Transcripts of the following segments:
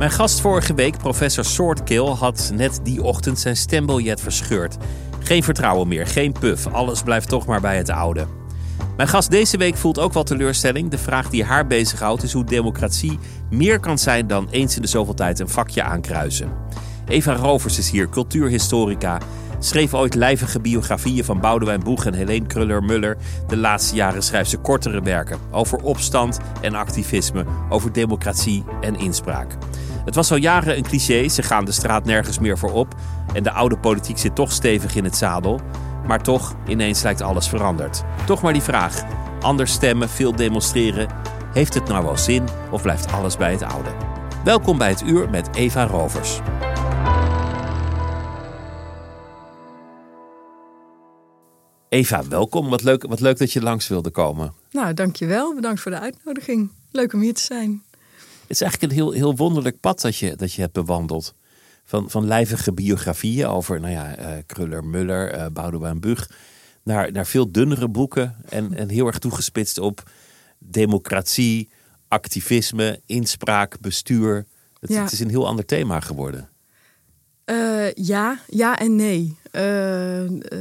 Mijn gast vorige week, professor Soortkill, had net die ochtend zijn stembiljet verscheurd. Geen vertrouwen meer, geen puff, alles blijft toch maar bij het oude. Mijn gast deze week voelt ook wel teleurstelling. De vraag die haar bezighoudt is hoe democratie meer kan zijn dan eens in de zoveel tijd een vakje aankruisen. Eva Rovers is hier, cultuurhistorica. Schreef ooit lijvige biografieën van Boudewijn Boeg en Helene Kruller-Muller. De laatste jaren schrijft ze kortere werken over opstand en activisme, over democratie en inspraak. Het was al jaren een cliché, ze gaan de straat nergens meer voor op. En de oude politiek zit toch stevig in het zadel. Maar toch, ineens lijkt alles veranderd. Toch maar die vraag: anders stemmen, veel demonstreren. Heeft het nou wel zin of blijft alles bij het oude? Welkom bij het uur met Eva Rovers. Eva, welkom. Wat leuk, wat leuk dat je langs wilde komen. Nou, dankjewel. Bedankt voor de uitnodiging. Leuk om hier te zijn. Het is eigenlijk een heel, heel wonderlijk pad dat je, dat je hebt bewandeld. Van, van lijvige biografieën over nou ja, uh, Kruller, Muller, uh, Boudewijn Bug. Naar, naar veel dunnere boeken. En, en heel erg toegespitst op democratie, activisme, inspraak, bestuur. Het, Ja. het is een heel ander thema geworden. Eh, ja, ja en nee.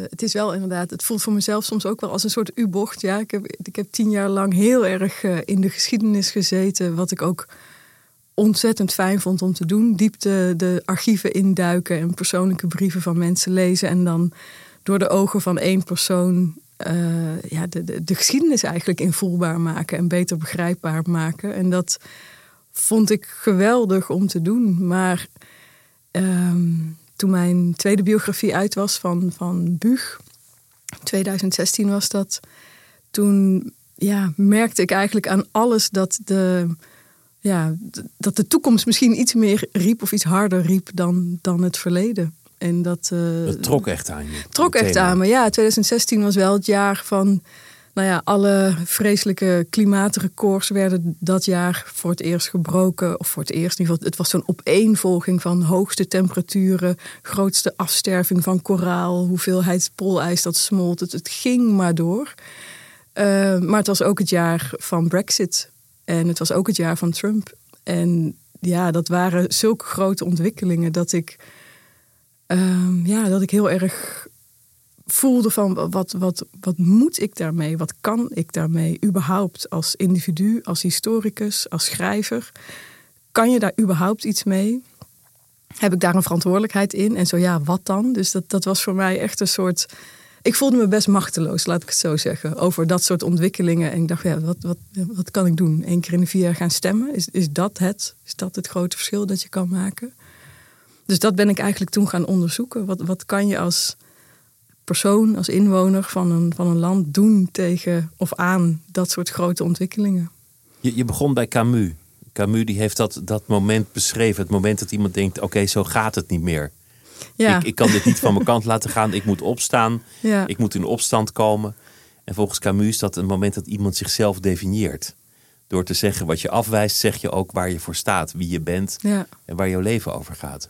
Het is wel inderdaad, het voelt voor mezelf soms ook wel als een soort U-bocht. Ja, ik heb, ik heb tien jaar lang heel erg in de geschiedenis gezeten, wat ik ook ontzettend fijn vond om te doen. Diep de, archieven induiken en persoonlijke brieven van mensen lezen en dan door de ogen van één persoon eh, ja, de, de, de geschiedenis eigenlijk invoelbaar maken en beter begrijpbaar maken. En dat vond ik geweldig om te doen. Maar Ehm, toen mijn tweede biografie uit was van, van Buug, 2016 was dat, toen ja, merkte ik eigenlijk aan alles dat de, ja, dat de toekomst misschien iets meer riep of iets harder riep dan, dan het verleden. En dat, eh, trok echt aan je. trok echt thema. aan me. Ja, 2016 was wel het jaar van. Nou ja, alle vreselijke klimaatrecords werden dat jaar voor het eerst gebroken. Of voor het eerst in ieder geval. Het was zo'n opeenvolging van hoogste temperaturen, grootste afsterving van koraal, hoeveelheid poolijs dat smolt. Het, het ging maar door. Eh, maar het was ook het jaar van Brexit. En het was ook het jaar van Trump. En ja, dat waren zulke grote ontwikkelingen dat ik, ehm, ja, dat ik heel erg voelde van wat, wat, wat moet ik daarmee? Wat kan ik daarmee überhaupt als individu, als historicus, als schrijver? Kan je daar überhaupt iets mee? Heb ik daar een verantwoordelijkheid in? En zo ja, wat dan? Dus dat, dat was voor mij echt een soort. Ik voelde me best machteloos, laat ik het zo zeggen, over dat soort ontwikkelingen. En ik dacht, ja, wat, wat, wat kan ik doen? Eén keer in de vier jaar gaan stemmen? Is, is dat het? Is dat het grote verschil dat je kan maken? Dus dat ben ik eigenlijk toen gaan onderzoeken. Wat, wat kan je als persoon, als inwoner van een, van een land doen tegen of aan dat soort grote ontwikkelingen? Je, je begon bij Camus. Camus die heeft dat, dat moment beschreven. Het moment dat iemand denkt, oké, zo gaat het niet meer. Ja, Ik, ik kan dit niet van mijn kant laten gaan. Ik moet opstaan. ja. Ik moet in opstand komen. En volgens Camus is dat een moment dat iemand zichzelf definieert. Door te zeggen wat je afwijst, zeg je ook waar je voor staat. Wie je bent ja. en waar jouw leven over gaat.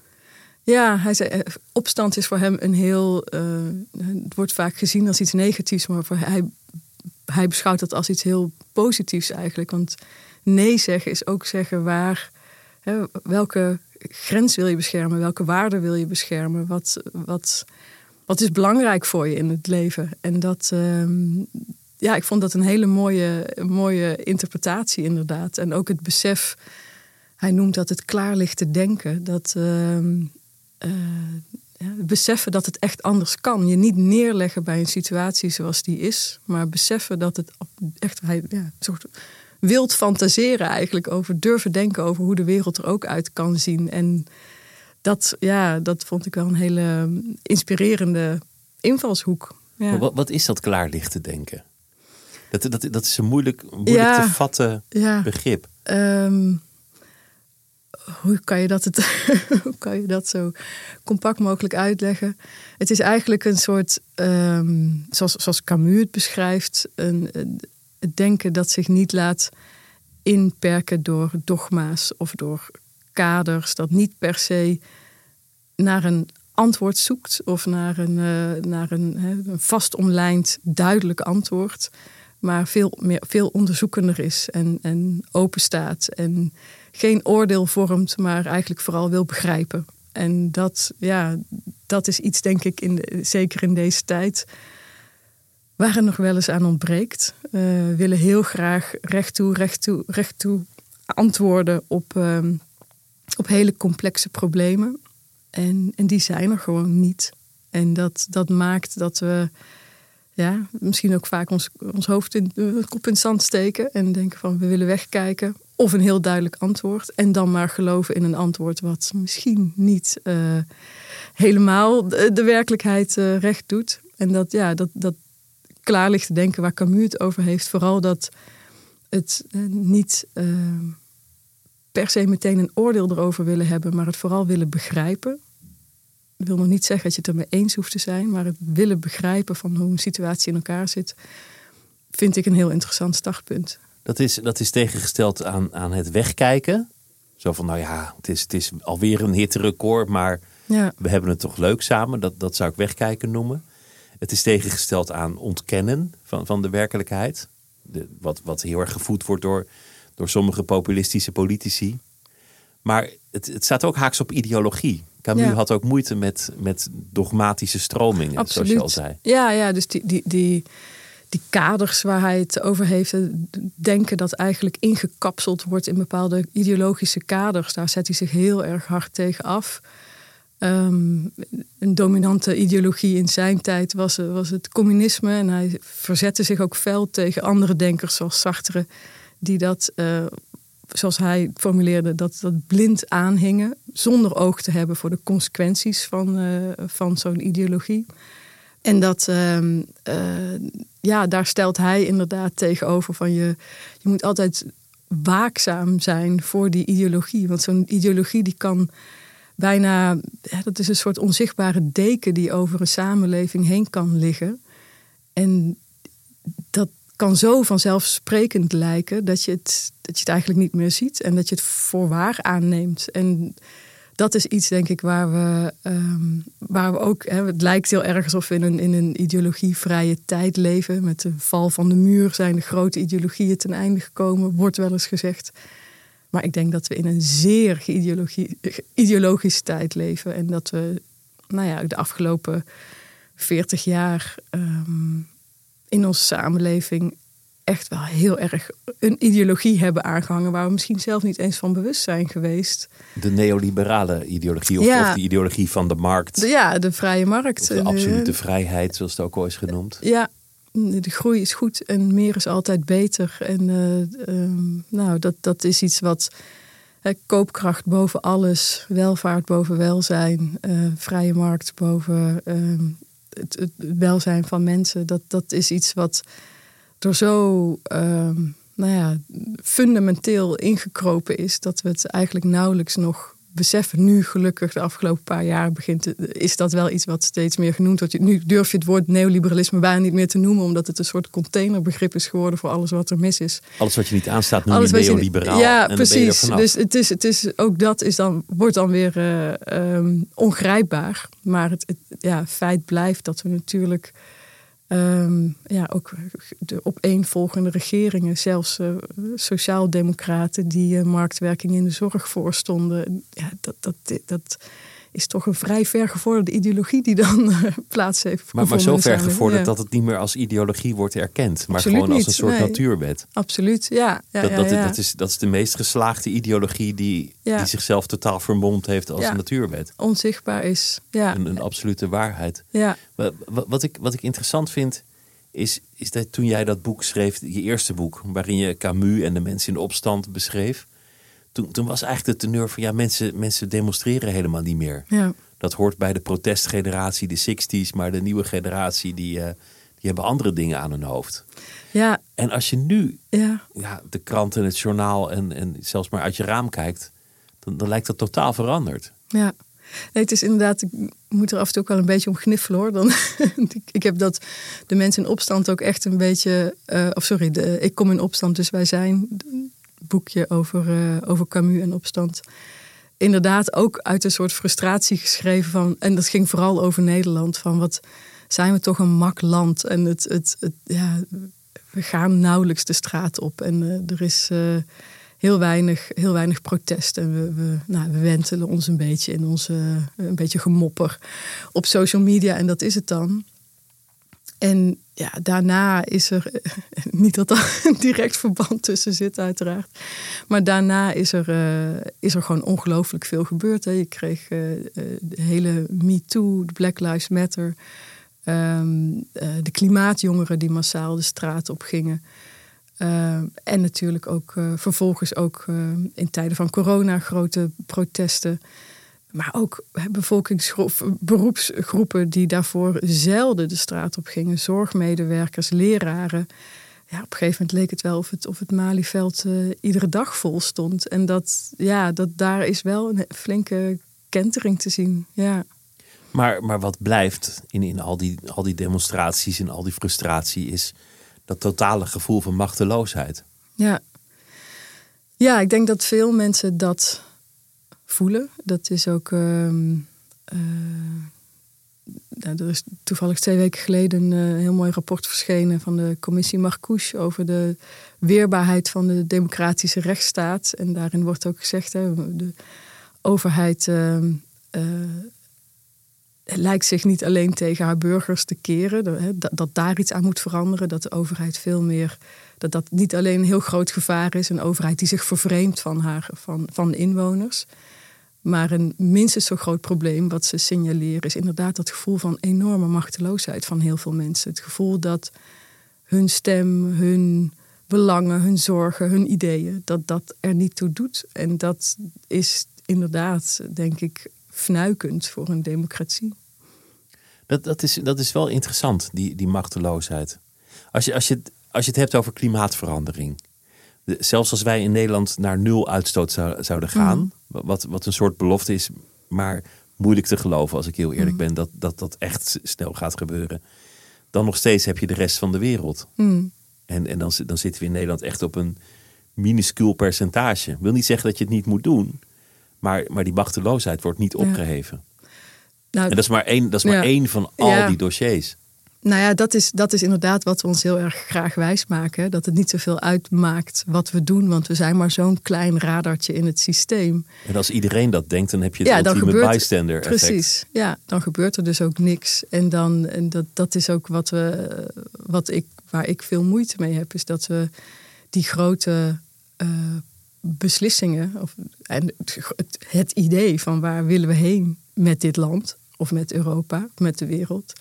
Ja, hij zei, eh, opstand is voor hem een heel. eh, het wordt vaak gezien als iets negatiefs, maar voor hij, hij beschouwt dat als iets heel positiefs eigenlijk. Want nee zeggen is ook zeggen waar. Hè, welke grens wil je beschermen? Welke waarden wil je beschermen? Wat, wat, wat is belangrijk voor je in het leven? En dat, ehm, ja, ik vond dat een hele mooie, mooie interpretatie inderdaad. En ook het besef, hij noemt dat het klaarlichte denken. Dat ehm, eh, ja, beseffen dat het echt anders kan. Je niet neerleggen bij een situatie zoals die is, maar beseffen dat het echt hij, ja, soort wild fantaseren eigenlijk over durven denken over hoe de wereld er ook uit kan zien. En dat, ja, dat vond ik wel een hele inspirerende invalshoek. Ja. Wat, wat, is dat klaarlichte denken? Dat, dat, dat is een moeilijk, moeilijk te vatten begrip. Ehm, hoe kan je dat, het, hoe kan je dat zo compact mogelijk uitleggen? Het is eigenlijk een soort, ehm, zoals, zoals Camus het beschrijft, een, het denken dat zich niet laat inperken door dogma's of door kaders, dat niet per se naar een antwoord zoekt of naar een, uh, naar een, een vast omlijnd duidelijk antwoord, maar veel, meer, veel onderzoekender is en, en open staat en geen oordeel vormt, maar eigenlijk vooral wil begrijpen. En dat, ja, dat is iets, denk ik, in zeker in deze tijd, waar het nog wel eens aan ontbreekt. Uh, willen heel graag recht toe, recht toe, recht toe antwoorden op, ehm, op hele complexe problemen. En, en die zijn er gewoon niet. En dat, dat maakt dat we ja, misschien ook vaak ons, ons hoofd in de kop in het zand steken en denken van we willen wegkijken. Of een heel duidelijk antwoord. En dan maar geloven in een antwoord wat misschien niet uh, helemaal de, de werkelijkheid recht doet. En dat, ja, dat, dat klaar ligt te denken waar Camus het over heeft. Vooral dat het uh, niet per se meteen een oordeel erover willen hebben, maar het vooral willen begrijpen. Ik wil nog niet zeggen dat je het ermee eens hoeft te zijn, maar het willen begrijpen van hoe een situatie in elkaar zit, vind ik een heel interessant startpunt. Dat is, dat is tegengesteld aan, aan het wegkijken. Zo van, nou ja, het is, het is alweer een hitterecord, maar ja. we hebben het toch leuk samen. Dat, dat zou ik wegkijken noemen. Het is tegengesteld aan ontkennen van, van de werkelijkheid. De, wat, wat heel erg gevoed wordt door, door sommige populistische politici. Maar het, het staat ook haaks op ideologie. Camus had ook moeite met, met dogmatische stromingen, Absoluut. zoals je al zei. Ja, ja dus die, die, die, die kaders waar hij het over heeft, denken dat eigenlijk ingekapseld wordt in bepaalde ideologische kaders, daar zet hij zich heel erg hard tegen af. Ehm, een dominante ideologie in zijn tijd was, was het communisme. En hij verzette zich ook fel tegen andere denkers zoals Sartre, die dat, uh, zoals hij formuleerde, dat, dat blind aanhingen, zonder oog te hebben voor de consequenties van, uh, van zo'n ideologie. En dat, uh, ja, daar stelt hij inderdaad tegenover van je, je moet altijd waakzaam zijn voor die ideologie. Want zo'n ideologie die kan bijna, dat is een soort onzichtbare deken die over een samenleving heen kan liggen. En dat kan zo vanzelfsprekend lijken dat je het, dat je het eigenlijk niet meer ziet en dat je het voor waar aanneemt. En dat is iets, denk ik, waar we, ehm, waar we ook. Hè, het lijkt heel erg alsof we in een, in een ideologievrije tijd leven. Met de val van de muur zijn de grote ideologieën ten einde gekomen, wordt wel eens gezegd. Maar ik denk dat we in een zeer ideologische tijd leven. En dat we, nou ja, de afgelopen 40 jaar um, in onze samenleving echt wel heel erg een ideologie hebben aangehangen waar we misschien zelf niet eens van bewust zijn geweest. De neoliberale ideologie of, of de ideologie van de markt. ja, de vrije markt. de absolute vrijheid, zoals het ook al is genoemd. Ja, de groei is goed en meer is altijd beter. En uh, um, nou, dat, dat is iets wat koopkracht boven alles, welvaart boven welzijn, uh, vrije markt boven het, het, welzijn van mensen. Dat, dat is iets wat door zo ehm, nou ja, fundamenteel ingekropen is dat we het eigenlijk nauwelijks nog beseffen. Nu gelukkig de afgelopen paar jaar begint, is dat wel iets wat steeds meer genoemd wordt. Nu durf je het woord neoliberalisme bijna niet meer te noemen, omdat het een soort containerbegrip is geworden voor alles wat er mis is. Alles wat je niet aanstaat noem je neoliberaal. Ja, precies. Dus het is, het is, ook dat is dan, wordt dan weer uh, ongrijpbaar. Maar het, het ja, feit blijft dat we natuurlijk Ehm, ja, ook de opeenvolgende regeringen, zelfs uh, sociaaldemocraten die uh, marktwerking in de zorg voorstonden. Ja, dat, dat, dat is toch een vrij vergevorderde ideologie die dan uh, plaats heeft. Maar, maar zo ver gevorderd dat het niet meer als ideologie wordt erkend, maar gewoon als een soort natuurwet. Absoluut, ja. ja, dat, dat, dat, is, dat is de meest geslaagde ideologie die, die zichzelf totaal vermomd heeft als een natuurwet. Onzichtbaar is, ja. Een, een absolute waarheid. Ja. Wat, wat, ik, wat ik interessant vind, is, is dat toen jij dat boek schreef, je eerste boek, waarin je Camus en de mensen in de opstand beschreef toen, toen was eigenlijk de teneur van ja, mensen, mensen demonstreren helemaal niet meer. Ja. Dat hoort bij de protestgeneratie, de 60s, maar de nieuwe generatie die, uh, die hebben andere dingen aan hun hoofd. Ja. En als je nu ja. Ja, de krant en het journaal en, en zelfs maar uit je raam kijkt, dan, dan lijkt dat totaal veranderd. Ja. Nee, het is inderdaad, ik moet er af en toe ook wel een beetje om gniffelen hoor. Dan, ik heb dat de mensen in opstand ook echt een beetje, uh, of sorry, de, ik kom in opstand, dus wij zijn boekje over, uh, over Camus en opstand. Inderdaad ook uit een soort frustratie geschreven van, en dat ging vooral over Nederland, van wat zijn we toch een mak land en het, het, het ja, we gaan nauwelijks de straat op en uh, er is uh, heel, weinig, heel weinig protest en we, we, nou, we wentelen ons een beetje in onze een beetje gemopper op social media en dat is het dan. En ja, daarna is er, niet dat er een direct verband tussen zit uiteraard, maar daarna is er, uh, is er gewoon ongelooflijk veel gebeurd. Hè. Je kreeg uh, de hele MeToo, de Black Lives Matter, uh, de klimaatjongeren die massaal de straat op gingen. Ehm, en natuurlijk ook vervolgens ook in tijden van corona grote protesten. Maar ook bevolkingsgroepen, beroepsgroepen die daarvoor zelden de straat op gingen. Zorgmedewerkers, leraren. Ja, op een gegeven moment leek het wel of het, of het Malieveld uh, iedere dag vol stond. En dat, ja, dat, daar is wel een flinke kentering te zien. Ja. Maar, maar wat blijft in, in al, die, al die demonstraties en al die frustratie is dat totale gevoel van machteloosheid. Ja. ja, ik denk dat veel mensen dat voelen. Dat is ook. Uh, nou, er is toevallig twee weken geleden een uh, heel mooi rapport verschenen van de commissie Marcouche over de weerbaarheid van de democratische rechtsstaat. En daarin wordt ook gezegd: hè, de overheid uh, lijkt zich niet alleen tegen haar burgers te keren, dat, dat daar iets aan moet veranderen, dat de overheid veel meer dat dat niet alleen een heel groot gevaar is, een overheid die zich vervreemdt van, haar, van, van inwoners. Maar een minstens zo groot probleem wat ze signaleren is inderdaad dat gevoel van enorme machteloosheid van heel veel mensen. Het gevoel dat hun stem, hun belangen, hun zorgen, hun ideeën, dat dat er niet toe doet. En dat is inderdaad, denk ik, fnuikend voor een democratie. Dat, dat, is, dat is wel interessant, die, die machteloosheid. Als je, als, je, als je het hebt over klimaatverandering. Zelfs als wij in Nederland naar nul uitstoot zouden gaan, mm. Wat, wat een soort belofte is, maar moeilijk te geloven als ik heel eerlijk mm. ben, dat, dat dat echt snel gaat gebeuren. Dan nog steeds heb je de rest van de wereld. Mm. En, en dan, dan zitten we in Nederland echt op een minuscuul percentage. Ik wil niet zeggen dat je het niet moet doen, maar, maar die machteloosheid wordt niet opgeheven. Nou, en dat is maar één, dat is maar één van al die dossiers. Nou ja, dat is, dat is inderdaad wat we ons heel erg graag wijsmaken. Dat het niet zoveel uitmaakt wat we doen, want we zijn maar zo'n klein radartje in het systeem. En als iedereen dat denkt, dan heb je het ja, ultieme gebeurt, bystander effect. Precies, ja, dan gebeurt er dus ook niks. En, dan, en dat, dat is ook wat we, wat ik, waar ik veel moeite mee heb, is dat we die grote uh, beslissingen, of, en het, het idee van waar willen we heen met dit land, of met Europa, of met de wereld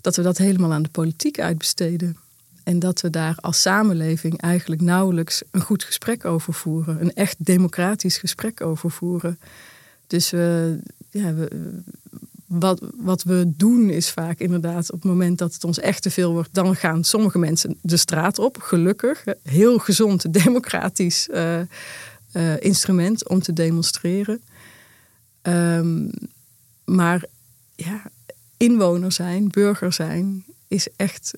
dat we dat helemaal aan de politiek uitbesteden. En dat we daar als samenleving eigenlijk nauwelijks een goed gesprek over voeren. Een echt democratisch gesprek over voeren. Dus we, ja, we, wat, wat we doen is vaak inderdaad op het moment dat het ons echt te veel wordt, dan gaan sommige mensen de straat op. Gelukkig. Heel gezond, democratisch uh, uh, instrument om te demonstreren. Um, maar ja, inwoner zijn, burger zijn, is echt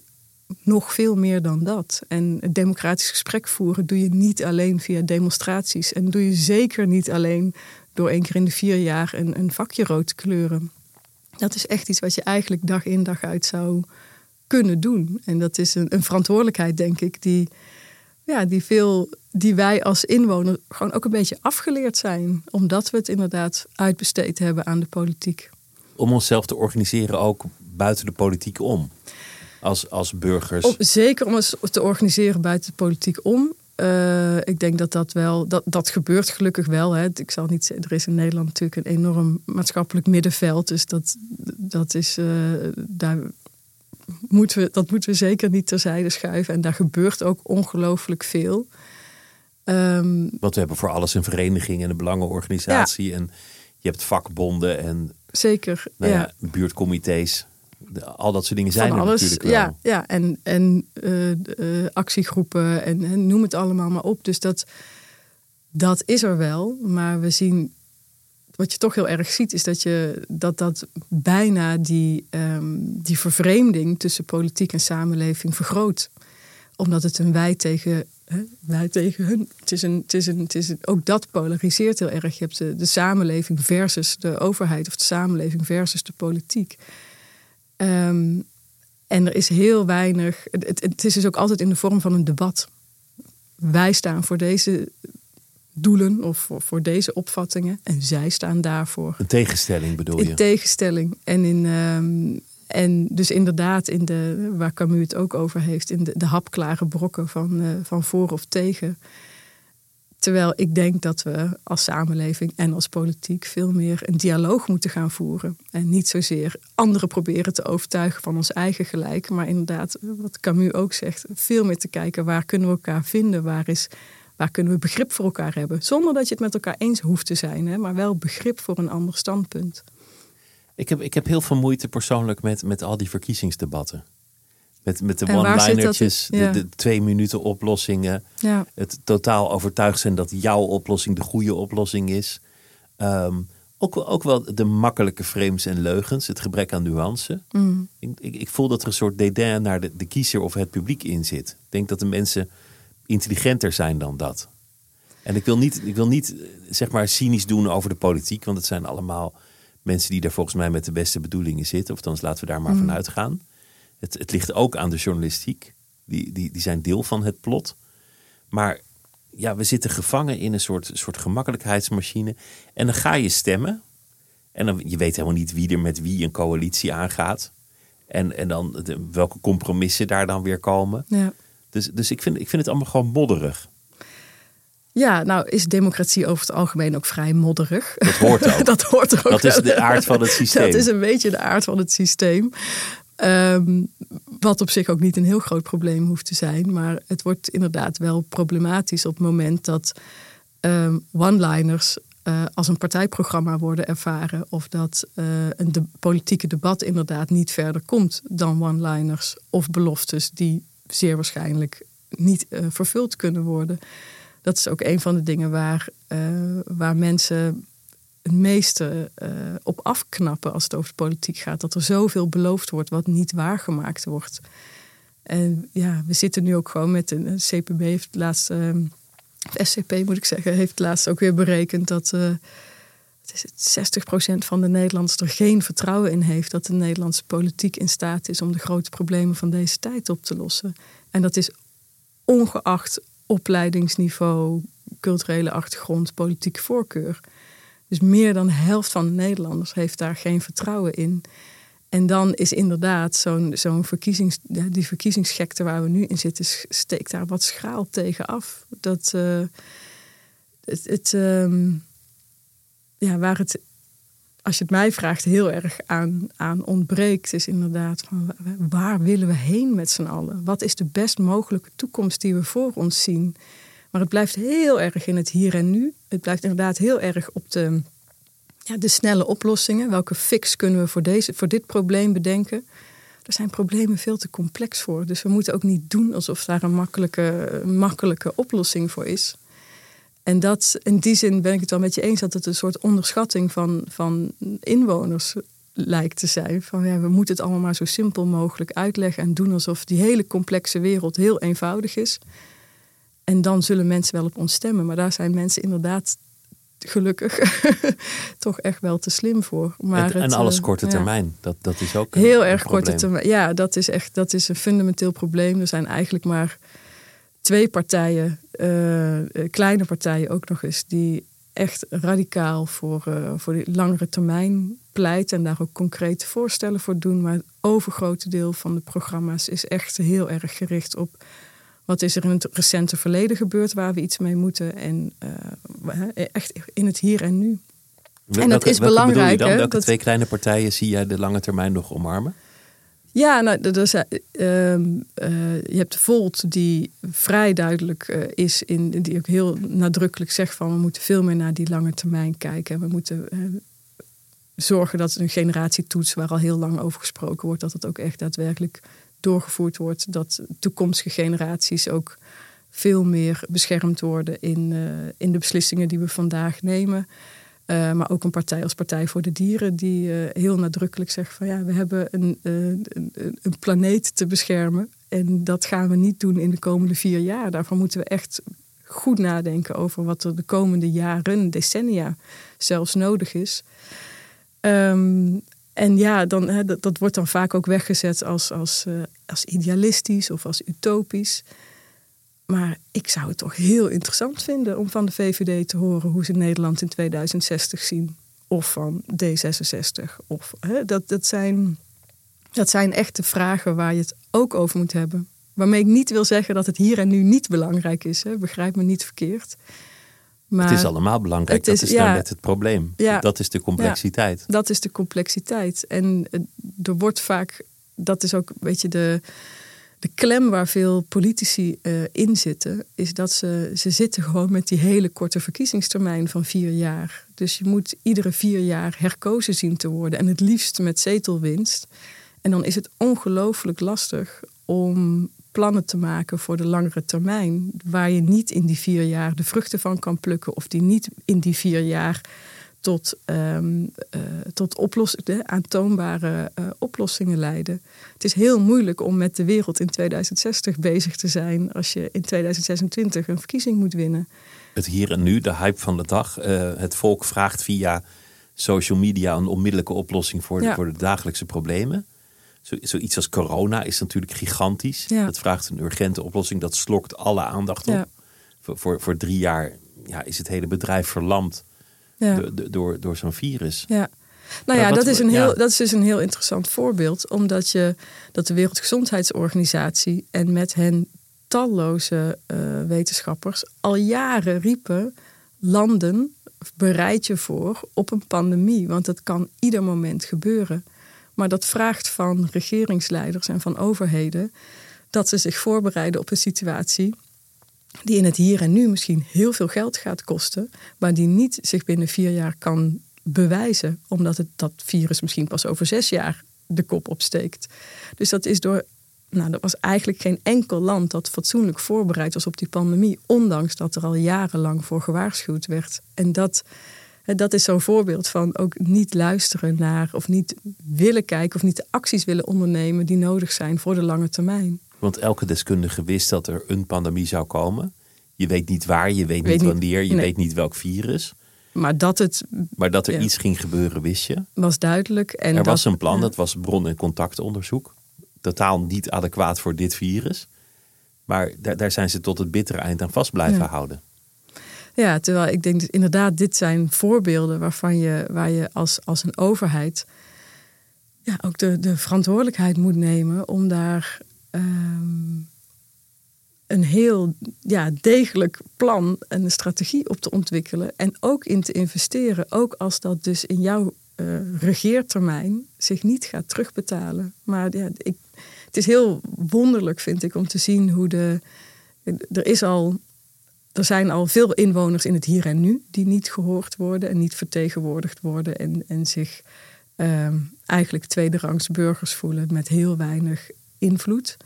nog veel meer dan dat. En het democratisch gesprek voeren doe je niet alleen via demonstraties. En doe je zeker niet alleen door één keer in de vier jaar een, een vakje rood te kleuren. Dat is echt iets wat je eigenlijk dag in dag uit zou kunnen doen. En dat is een, een verantwoordelijkheid, denk ik, die, ja, die, veel, die wij als inwoner gewoon ook een beetje afgeleerd zijn. Omdat we het inderdaad uitbesteed hebben aan de politiek. Om onszelf te organiseren ook buiten de politiek om. Als, als burgers. Om, zeker om ons te organiseren buiten de politiek om. Uh, ik denk dat dat wel, dat, dat gebeurt gelukkig wel. Hè. Ik zal niet zeggen, er is in Nederland natuurlijk een enorm maatschappelijk middenveld. Dus dat, dat is, uh, daar moeten we, dat moeten we zeker niet terzijde schuiven. En daar gebeurt ook ongelooflijk veel. Um, Want we hebben voor alles een vereniging en een belangenorganisatie. Ja. En je hebt vakbonden en zeker, nou ja, ja. buurtcomité's. Al dat soort dingen zijn Van er alles, natuurlijk wel. Ja, ja en, en uh, uh, actiegroepen en, en, noem het allemaal maar op. Dus dat, dat is er wel. Maar we zien, wat je toch heel erg ziet, is dat je, dat, dat bijna die, um, die vervreemding tussen politiek en samenleving vergroot. Omdat het een wij tegen, wij tegen hun. Het is een, het is een, het is een, ook dat polariseert heel erg. Je hebt de, de samenleving versus de overheid, of de samenleving versus de politiek. Um, en er is heel weinig. Het, het, is dus ook altijd in de vorm van een debat. Wij staan voor deze doelen of voor, voor deze opvattingen en zij staan daarvoor. Een tegenstelling bedoel je? Een tegenstelling. En, in, um, en dus inderdaad, in de, waar Camus het ook over heeft, in de, de hapklare brokken van, uh, van voor of tegen. Terwijl ik denk dat we als samenleving en als politiek veel meer een dialoog moeten gaan voeren. En niet zozeer anderen proberen te overtuigen van ons eigen gelijk. Maar inderdaad, wat Camus ook zegt, veel meer te kijken waar kunnen we elkaar vinden. Waar, is, waar kunnen we begrip voor elkaar hebben. Zonder dat je het met elkaar eens hoeft te zijn, hè, maar wel begrip voor een ander standpunt. Ik heb, ik heb heel veel moeite persoonlijk met, met al die verkiezingsdebatten. Met, met de one-linertjes, ja. de, de, twee minuten oplossingen. Ja. Het totaal overtuigd zijn dat jouw oplossing de goede oplossing is. Um, ook, ook wel de makkelijke frames en leugens, het gebrek aan nuance. Mm. Ik, ik, ik, voel dat er een soort dédain naar de, de kiezer of het publiek in zit. Ik denk dat de mensen intelligenter zijn dan dat. En ik wil niet, ik wil niet zeg maar cynisch doen over de politiek, want het zijn allemaal mensen die daar volgens mij met de beste bedoelingen zitten. Of dan laten we daar maar mm. vanuit gaan. Het, het, ligt ook aan de journalistiek. Die, die, die zijn deel van het plot. Maar ja, we zitten gevangen in een soort, soort gemakkelijkheidsmachine. En dan ga je stemmen. En dan, je weet helemaal niet wie er met wie een coalitie aangaat. En, en dan de, welke compromissen daar dan weer komen. Ja. Dus, dus ik, vind, ik vind het allemaal gewoon modderig. Ja, nou is democratie over het algemeen ook vrij modderig. Dat hoort ook. dat hoort ook. Dat is de aard van het systeem. Dat is een beetje de aard van het systeem. Um, wat op zich ook niet een heel groot probleem hoeft te zijn. Maar het wordt inderdaad wel problematisch op het moment dat um, one-liners uh, als een partijprogramma worden ervaren. Of dat uh, een de politieke debat inderdaad niet verder komt dan one-liners of beloftes die zeer waarschijnlijk niet uh, vervuld kunnen worden. Dat is ook een van de dingen waar, waar mensen het meeste uh, op afknappen als het over politiek gaat. Dat er zoveel beloofd wordt wat niet waargemaakt wordt. En ja, we zitten nu ook gewoon met een CPB heeft uh, SCP moet ik zeggen, heeft laatst ook weer berekend dat uh, het is 60% van de Nederlanders er geen vertrouwen in heeft dat de Nederlandse politiek in staat is om de grote problemen van deze tijd op te lossen. En dat is ongeacht opleidingsniveau, culturele achtergrond, politieke voorkeur. Dus meer dan de helft van de Nederlanders heeft daar geen vertrouwen in. En dan is inderdaad zo'n zo'n verkiezings, die verkiezingsgekte waar we nu in zitten, steekt daar wat schraal tegen af. Dat uh, het, het um, ja, waar het, als je het mij vraagt, heel erg aan, aan ontbreekt, is inderdaad van waar willen we heen met z'n allen? Wat is de best mogelijke toekomst die we voor ons zien? Maar het blijft heel erg in het hier en nu. Het blijft inderdaad heel erg op de, ja, de snelle oplossingen. Welke fix kunnen we voor, deze, voor dit probleem bedenken? Er zijn problemen veel te complex voor. Dus we moeten ook niet doen alsof daar een makkelijke, makkelijke oplossing voor is. En dat, in die zin ben ik het wel met je eens dat het een soort onderschatting van, van inwoners lijkt te zijn. Van ja, we moeten het allemaal maar zo simpel mogelijk uitleggen en doen alsof die hele complexe wereld heel eenvoudig is. En dan zullen mensen wel op ons stemmen. Maar daar zijn mensen inderdaad gelukkig toch echt wel te slim voor. Maar en, het, alles korte termijn, dat, dat is ook Heel erg korte termijn. Ja, dat is echt dat is een fundamenteel probleem. Er zijn eigenlijk maar twee partijen, kleine partijen ook nog eens, die echt radicaal voor, uh, voor die langere termijn pleit en daar ook concrete voorstellen voor doen. Maar het overgrote deel van de programma's is echt heel erg gericht op wat is er in het recente verleden gebeurd waar we iets mee moeten en uh, echt in het hier en nu. en dat is belangrijk. Dan? Welke twee kleine partijen zie jij de lange termijn nog omarmen? Ja, nou, dus, uh, je hebt Volt die vrij duidelijk uh, is, in, die ook heel nadrukkelijk zegt van we moeten veel meer naar die lange termijn kijken. We moeten zorgen dat een generatietoets waar al heel lang over gesproken wordt, dat het ook echt daadwerkelijk doorgevoerd wordt. Dat toekomstige generaties ook veel meer beschermd worden in, in de beslissingen die we vandaag nemen. Uh, maar ook een partij als Partij voor de Dieren, die uh, heel nadrukkelijk zegt van ja, we hebben een, uh, een, een, planeet te beschermen. En dat gaan we niet doen in de komende vier jaar. Daarvoor moeten we echt goed nadenken over wat er de komende jaren, decennia zelfs nodig is. Um, en ja, dan, dat, dat, wordt dan vaak ook weggezet als, als, als idealistisch of als utopisch. Maar ik zou het toch heel interessant vinden om van de VVD te horen hoe ze Nederland in 2060 zien. Of van D66. Of, hè, dat, dat, zijn, dat zijn echte vragen waar je het ook over moet hebben. Waarmee ik niet wil zeggen dat het hier en nu niet belangrijk is. Hè. Begrijp me niet verkeerd. Maar het is allemaal belangrijk. dat is ja, net het probleem. Ja, dat is de complexiteit. Ja, dat is de complexiteit. En er wordt vaak, dat is ook een beetje de, de klem waar veel politici uh, in zitten, is dat ze, ze zitten gewoon met die hele korte verkiezingstermijn van vier jaar. Dus je moet iedere vier jaar herkozen zien te worden en het liefst met zetelwinst. En dan is het ongelooflijk lastig om plannen te maken voor de langere termijn, waar je niet in die vier jaar de vruchten van kan plukken of die niet in die vier jaar tot, um, uh, tot oploss aantoonbare uh, oplossingen leiden. Het is heel moeilijk om met de wereld in 2060 bezig te zijn als je in 2026 een verkiezing moet winnen. Het hier en nu, de hype van de dag. Uh, het volk vraagt via social media een onmiddellijke oplossing voor, de, voor de dagelijkse problemen. Zo, zoiets als corona is natuurlijk gigantisch. Ja. Dat vraagt een urgente oplossing. Dat slokt alle aandacht op. Ja. Voor, voor, voor drie jaar ja, is het hele bedrijf verlamd ja. door, door zo'n virus. Ja. Nou ja, dat, is een heel, dat is dus een heel interessant voorbeeld. Omdat je dat de Wereldgezondheidsorganisatie en met hen talloze uh, wetenschappers al jaren riepen: landen, bereid je voor op een pandemie. Want dat kan ieder moment gebeuren. Maar dat vraagt van regeringsleiders en van overheden dat ze zich voorbereiden op een situatie die in het hier en nu misschien heel veel geld gaat kosten, maar die niet zich binnen vier jaar kan bewijzen, omdat het, dat virus misschien pas over zes jaar de kop opsteekt. Dus dat is door. Nou, er was eigenlijk geen enkel land dat fatsoenlijk voorbereid was op die pandemie, ondanks dat er al jarenlang voor gewaarschuwd werd. En dat, dat is zo'n voorbeeld van ook niet luisteren naar of niet willen kijken of niet de acties willen ondernemen die nodig zijn voor de lange termijn. Want elke deskundige wist dat er een pandemie zou komen. Je weet niet waar, je weet, niet wanneer, je weet niet welk virus. Maar dat, het, maar dat er iets ging gebeuren, wist je? Was duidelijk. En er was een plan, dat was bron- en contactonderzoek. Totaal niet adequaat voor dit virus. Maar daar, daar zijn ze tot het bittere eind aan vast blijven houden. Ja, terwijl ik denk inderdaad, dit zijn voorbeelden waarvan je, waar je als, als een overheid ja, ook de, de verantwoordelijkheid moet nemen om daar Ehm, een heel ja, degelijk plan en een strategie op te ontwikkelen. En ook in te investeren. Ook als dat dus in jouw uh, regeertermijn zich niet gaat terugbetalen. Maar ja, ik, het is heel wonderlijk, vind ik, om te zien hoe de. Er is al. Er zijn al veel inwoners in het hier en nu die niet gehoord worden en niet vertegenwoordigd worden en, en zich uh, eigenlijk tweederangs burgers voelen met heel weinig invloed.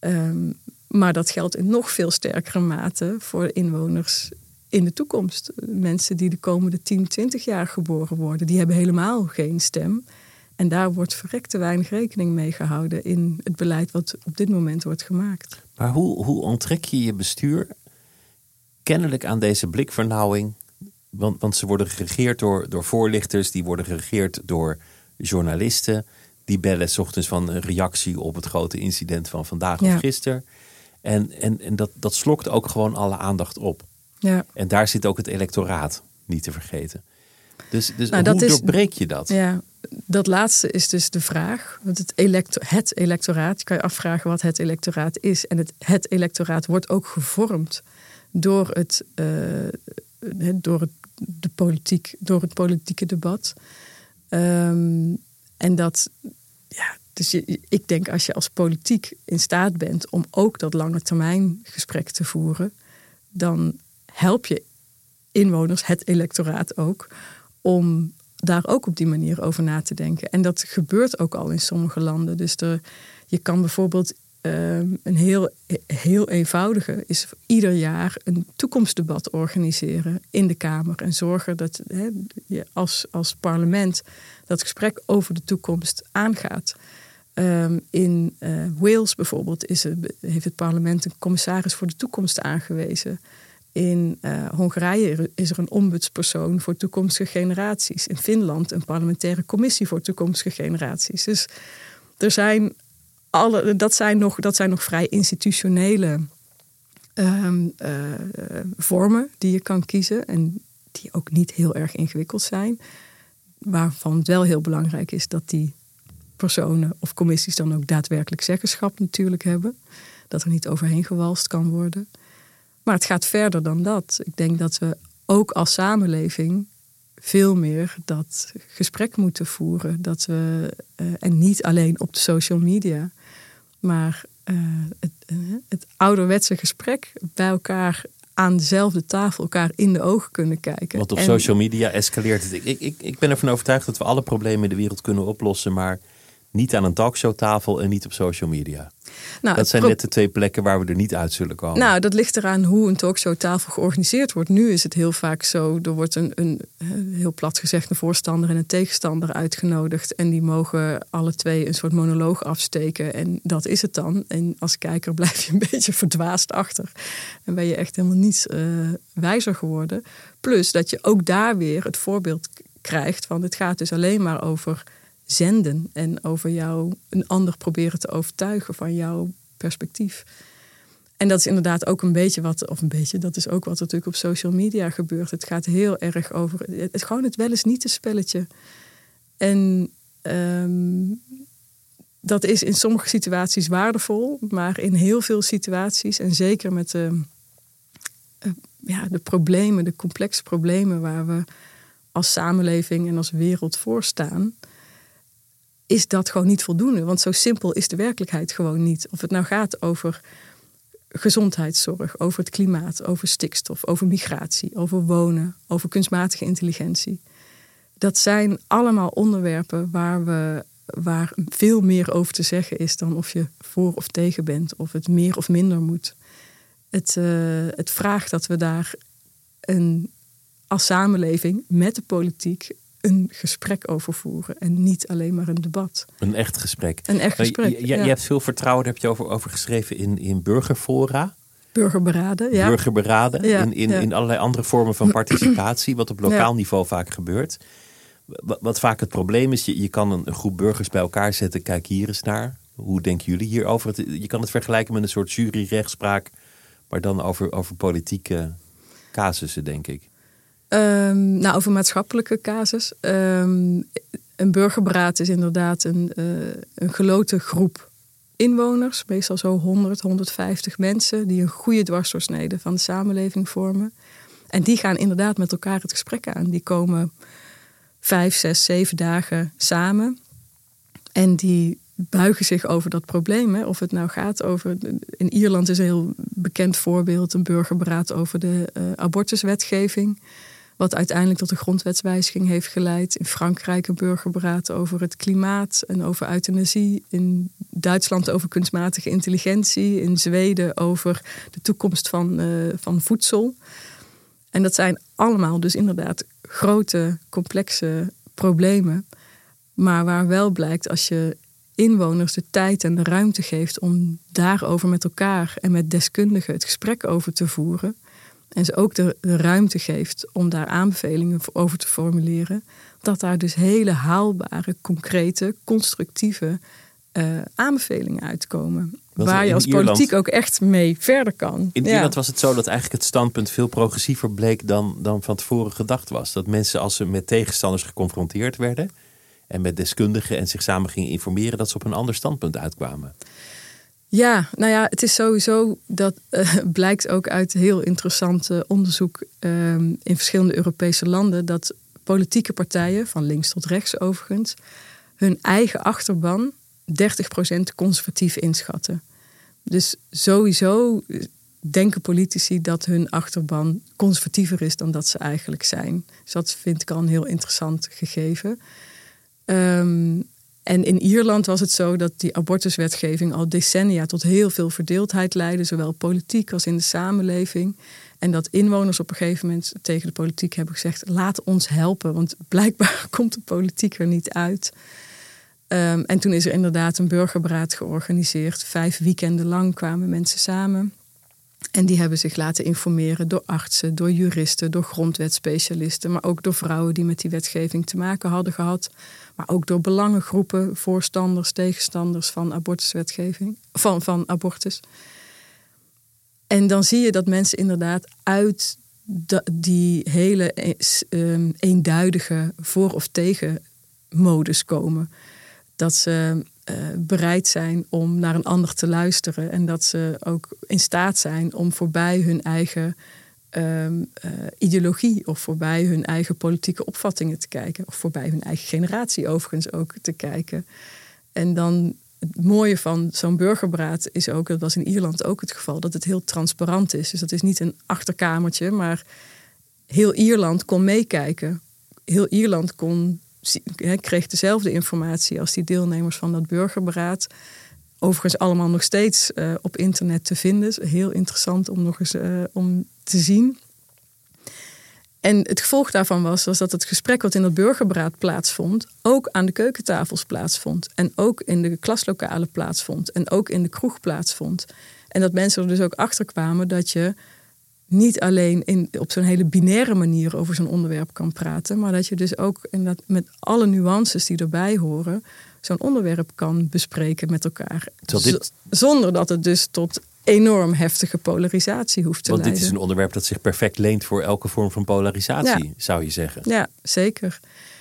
Um, maar dat geldt in nog veel sterkere mate voor inwoners in de toekomst. Mensen die de komende 10, 20 jaar geboren worden, die hebben helemaal geen stem. En daar wordt verrekte weinig rekening mee gehouden in het beleid wat op dit moment wordt gemaakt. Maar hoe, hoe onttrek je je bestuur kennelijk aan deze blikvernauwing Want, want ze worden geregeerd door, door voorlichters, die worden geregeerd door journalisten. Die bellen s ochtends van een reactie op het grote incident van vandaag Ja. of gisteren. En, en, en dat, dat slokt ook gewoon alle aandacht op. Ja. En daar zit ook het electoraat, niet te vergeten. Dus, dus Nou, hoe doorbreek je dat? Ja, dat laatste is dus de vraag. Want het, electo het electoraat, je kan je afvragen wat het electoraat is. En het, het electoraat wordt ook gevormd door het, eh, het- door het, de politiek, door het politieke debat. Ehm, en dat, ja, dus ik denk als je als politiek in staat bent om ook dat lange termijn gesprek te voeren, dan help je inwoners, het electoraat ook, om daar ook op die manier over na te denken. En dat gebeurt ook al in sommige landen. Dus er, je kan bijvoorbeeld ehm, een heel, heel eenvoudige is ieder jaar een toekomstdebat organiseren in de Kamer. En zorgen dat je als, als parlement dat gesprek over de toekomst aangaat. Ehm, in eh, Wales bijvoorbeeld is heeft het parlement een commissaris voor de toekomst aangewezen. In eh, Hongarije is er een ombudspersoon voor toekomstige generaties. In Finland een parlementaire commissie voor toekomstige generaties. Dus er zijn alle, dat, zijn nog, dat zijn nog vrij institutionele ehm, eh, vormen die je kan kiezen. En die ook niet heel erg ingewikkeld zijn. Waarvan het wel heel belangrijk is dat die personen of commissies dan ook daadwerkelijk zeggenschap natuurlijk hebben. Dat er niet overheen gewalst kan worden. Maar het gaat verder dan dat. Ik denk dat we ook als samenleving veel meer dat gesprek moeten voeren. Dat we, eh, en niet alleen op de social media, maar eh, het, eh, het ouderwetse gesprek bij elkaar aan dezelfde tafel, elkaar in de ogen kunnen kijken. Want op En- social media escaleert het. Ik, ik, ik ben ervan overtuigd dat we alle problemen in de wereld kunnen oplossen, maar niet aan een talkshowtafel en niet op social media. Nou, Dat zijn net de twee plekken waar we er niet uit zullen komen. Nou, dat ligt eraan hoe een talkshowtafel georganiseerd wordt. Nu is het heel vaak zo, er wordt een, een eh, heel plat gezegd een voorstander en een tegenstander uitgenodigd. En die mogen alle twee een soort monoloog afsteken. En dat is het dan. En als kijker blijf je een beetje verdwaasd achter. En ben je echt helemaal niets eh, wijzer geworden. Plus dat je ook daar weer het voorbeeld krijgt van het gaat dus alleen maar over zenden. En over jou een ander proberen te overtuigen van jouw perspectief. En dat is inderdaad ook een beetje wat, of een beetje, dat is ook wat natuurlijk op social media gebeurt. Het gaat heel erg over het, het- gewoon het wel eens niet spelletje. En ehm, dat is in sommige situaties waardevol, maar in heel veel situaties, en zeker met de, eh, ja, de problemen, de complexe problemen waar we als samenleving en als wereld voor staan, is dat gewoon niet voldoende. Want zo simpel is de werkelijkheid gewoon niet. Of het nou gaat over gezondheidszorg, over het klimaat, over stikstof, over migratie, over wonen, over kunstmatige intelligentie. Dat zijn allemaal onderwerpen waar, we, waar veel meer over te zeggen is dan of je voor of tegen bent, of het meer of minder moet. Het, eh, het vraagt dat we daar een, als samenleving met de politiek een gesprek over voeren en niet alleen maar een debat. Een echt gesprek. Een echt Maar gesprek. Je, je, ja. je hebt veel vertrouwen, daar heb je over, over geschreven in, in burgerfora, Burgerberaden, ja. burgerberaden, Ja, in, in, ja. in allerlei andere vormen van participatie, wat op lokaal niveau vaak gebeurt. Wat, wat vaak het probleem is, je, je kan een, een groep burgers bij elkaar zetten, kijk hier eens naar. Hoe denken jullie hierover? Je kan het vergelijken met een soort juryrechtspraak, maar dan over, over politieke casussen, denk ik. Ehm, nou, over maatschappelijke casus. Ehm, een burgerberaad is inderdaad een, eh, een geloten groep inwoners. Meestal zo 100, 150 mensen die een goede dwarsdoorsnede van de samenleving vormen. En die gaan inderdaad met elkaar het gesprek aan. Die komen vijf, zes, zeven dagen samen. En die buigen zich over dat probleem. Hè. Of het nou gaat over. In Ierland is een heel bekend voorbeeld: een burgerberaad over de eh, abortuswetgeving. Wat uiteindelijk tot een grondwetswijziging heeft geleid. In Frankrijk een burgerberaad over het klimaat en over euthanasie. In Duitsland over kunstmatige intelligentie. In Zweden over de toekomst van, eh, van voedsel. En dat zijn allemaal dus inderdaad grote, complexe problemen. Maar waar wel blijkt als je inwoners de tijd en de ruimte geeft om daarover met elkaar en met deskundigen het gesprek over te voeren. En ze ook de, de ruimte geeft om daar aanbevelingen over te formuleren, dat daar dus hele haalbare, concrete, constructieve uh, aanbevelingen uitkomen. waar je als politiek ook echt mee verder kan. In Ierland was het zo dat eigenlijk het standpunt veel progressiever bleek dan, dan van tevoren gedacht was. Dat mensen als ze met tegenstanders geconfronteerd werden en met deskundigen en zich samen gingen informeren, dat ze op een ander standpunt uitkwamen. Ja, nou ja, het is sowieso, dat uh, blijkt ook uit heel interessant onderzoek ehm, in verschillende Europese landen, dat politieke partijen, van links tot rechts overigens, hun eigen achterban 30% conservatief inschatten. Dus sowieso denken politici dat hun achterban conservatiever is dan dat ze eigenlijk zijn. Dus dat vind ik al een heel interessant gegeven. Um, en in Ierland was het zo dat die abortuswetgeving al decennia tot heel veel verdeeldheid leidde, zowel politiek als in de samenleving. En dat inwoners op een gegeven moment tegen de politiek hebben gezegd: laat ons helpen, want blijkbaar komt de politiek er niet uit. Um, en toen is er inderdaad een burgerberaad georganiseerd. Vijf weekenden lang kwamen mensen samen. En die hebben zich laten informeren door artsen, door juristen, door grondwetspecialisten, maar ook door vrouwen die met die wetgeving te maken hadden gehad. Maar ook door belangengroepen, voorstanders, tegenstanders van abortuswetgeving, van, van abortus. En dan zie je dat mensen inderdaad uit die hele ehm, eenduidige voor- of tegen modus komen. Dat ze eh, bereid zijn om naar een ander te luisteren. En dat ze ook in staat zijn om voorbij hun eigen ehm, eh, ideologie of voorbij hun eigen politieke opvattingen te kijken. Of voorbij hun eigen generatie overigens ook te kijken. En dan het mooie van zo'n burgerberaad is ook, dat was in Ierland ook het geval, dat het heel transparant is. Dus dat is niet een achterkamertje, maar heel Ierland kon meekijken. Heel Ierland kon kreeg dezelfde informatie als die deelnemers van dat burgerberaad. Overigens allemaal nog steeds uh, op internet te vinden. Heel interessant om nog eens uh, om te zien. En het gevolg daarvan was, was dat het gesprek wat in dat burgerberaad plaatsvond, ook aan de keukentafels plaatsvond. En ook in de klaslokalen plaatsvond. En ook in de kroeg plaatsvond. En dat mensen er dus ook achter kwamen dat je niet alleen in, op zo'n hele binaire manier over zo'n onderwerp kan praten, maar dat je dus ook inderdaad met alle nuances die erbij horen, zo'n onderwerp kan bespreken met elkaar. Dit... Zonder dat het dus tot enorm heftige polarisatie hoeft te Want leiden. dit is een onderwerp dat zich perfect leent voor elke vorm van polarisatie, zou je zeggen. Ja, zeker.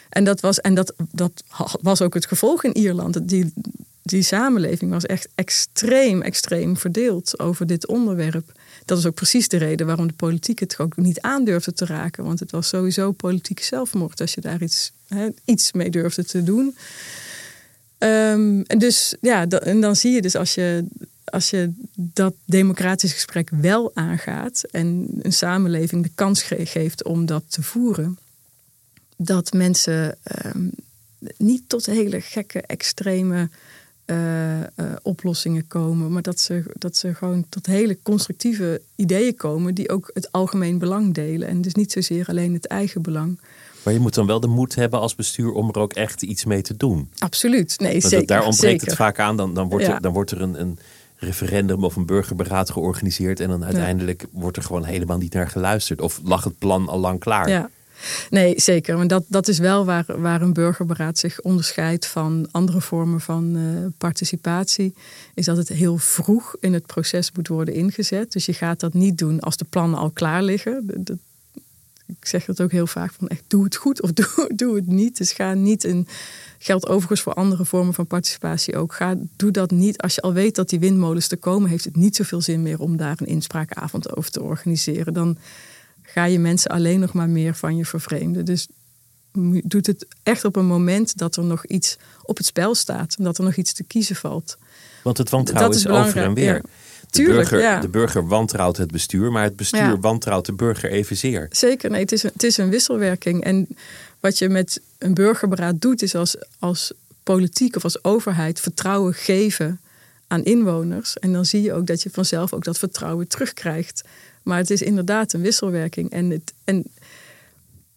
En dat was, en dat, dat was ook het gevolg in Ierland. Die, die samenleving was echt extreem, extreem verdeeld over dit onderwerp dat is ook precies de reden waarom de politiek het ook niet aandurfde te raken. Want het was sowieso politieke zelfmoord als je daar iets, hè, iets mee durfde te doen. Um, en, dus, ja, en dan zie je dus als je, als je dat democratisch gesprek wel aangaat en een samenleving de kans geeft om dat te voeren, dat mensen um, niet tot hele gekke, extreme uh, oplossingen komen. Maar dat ze, dat ze gewoon tot hele constructieve ideeën komen die ook het algemeen belang delen. En dus niet zozeer alleen het eigen belang. Maar je moet dan wel de moed hebben als bestuur om er ook echt iets mee te doen. Absoluut, nee, zeker. Daar ontbreekt het vaak aan. Dan, dan, wordt, er, dan wordt er een, een referendum of een burgerberaad georganiseerd. En dan uiteindelijk wordt er gewoon helemaal niet naar geluisterd. Of lag het plan al lang klaar. Ja. Nee, zeker. Want dat, dat is wel waar, waar een burgerberaad zich onderscheidt van andere vormen van uh, participatie. Is dat het heel vroeg in het proces moet worden ingezet. Dus je gaat dat niet doen als de plannen al klaar liggen. Ik zeg dat ook heel vaak van echt doe het goed of doe, doe het niet. Dus ga niet in. Geldt overigens voor andere vormen van participatie ook. Ga, doe dat niet. Als je al weet dat die windmolens te komen, heeft het niet zoveel zin meer om daar een inspraakavond over te organiseren. Dan ga je mensen alleen nog maar meer van je vervreemden. Dus doet het echt op een moment dat er nog iets op het spel staat. En dat er nog iets te kiezen valt. Want het wantrouwen is, is over en weer. De, Tuurlijk, burger, ja. de burger wantrouwt het bestuur, maar het bestuur wantrouwt de burger evenzeer. Zeker, nee, het is, een, het is een wisselwerking. En wat je met een burgerberaad doet, is als, als politiek of als overheid vertrouwen geven aan inwoners. En dan zie je ook dat je vanzelf ook dat vertrouwen terugkrijgt. Maar het is inderdaad een wisselwerking. En, het, en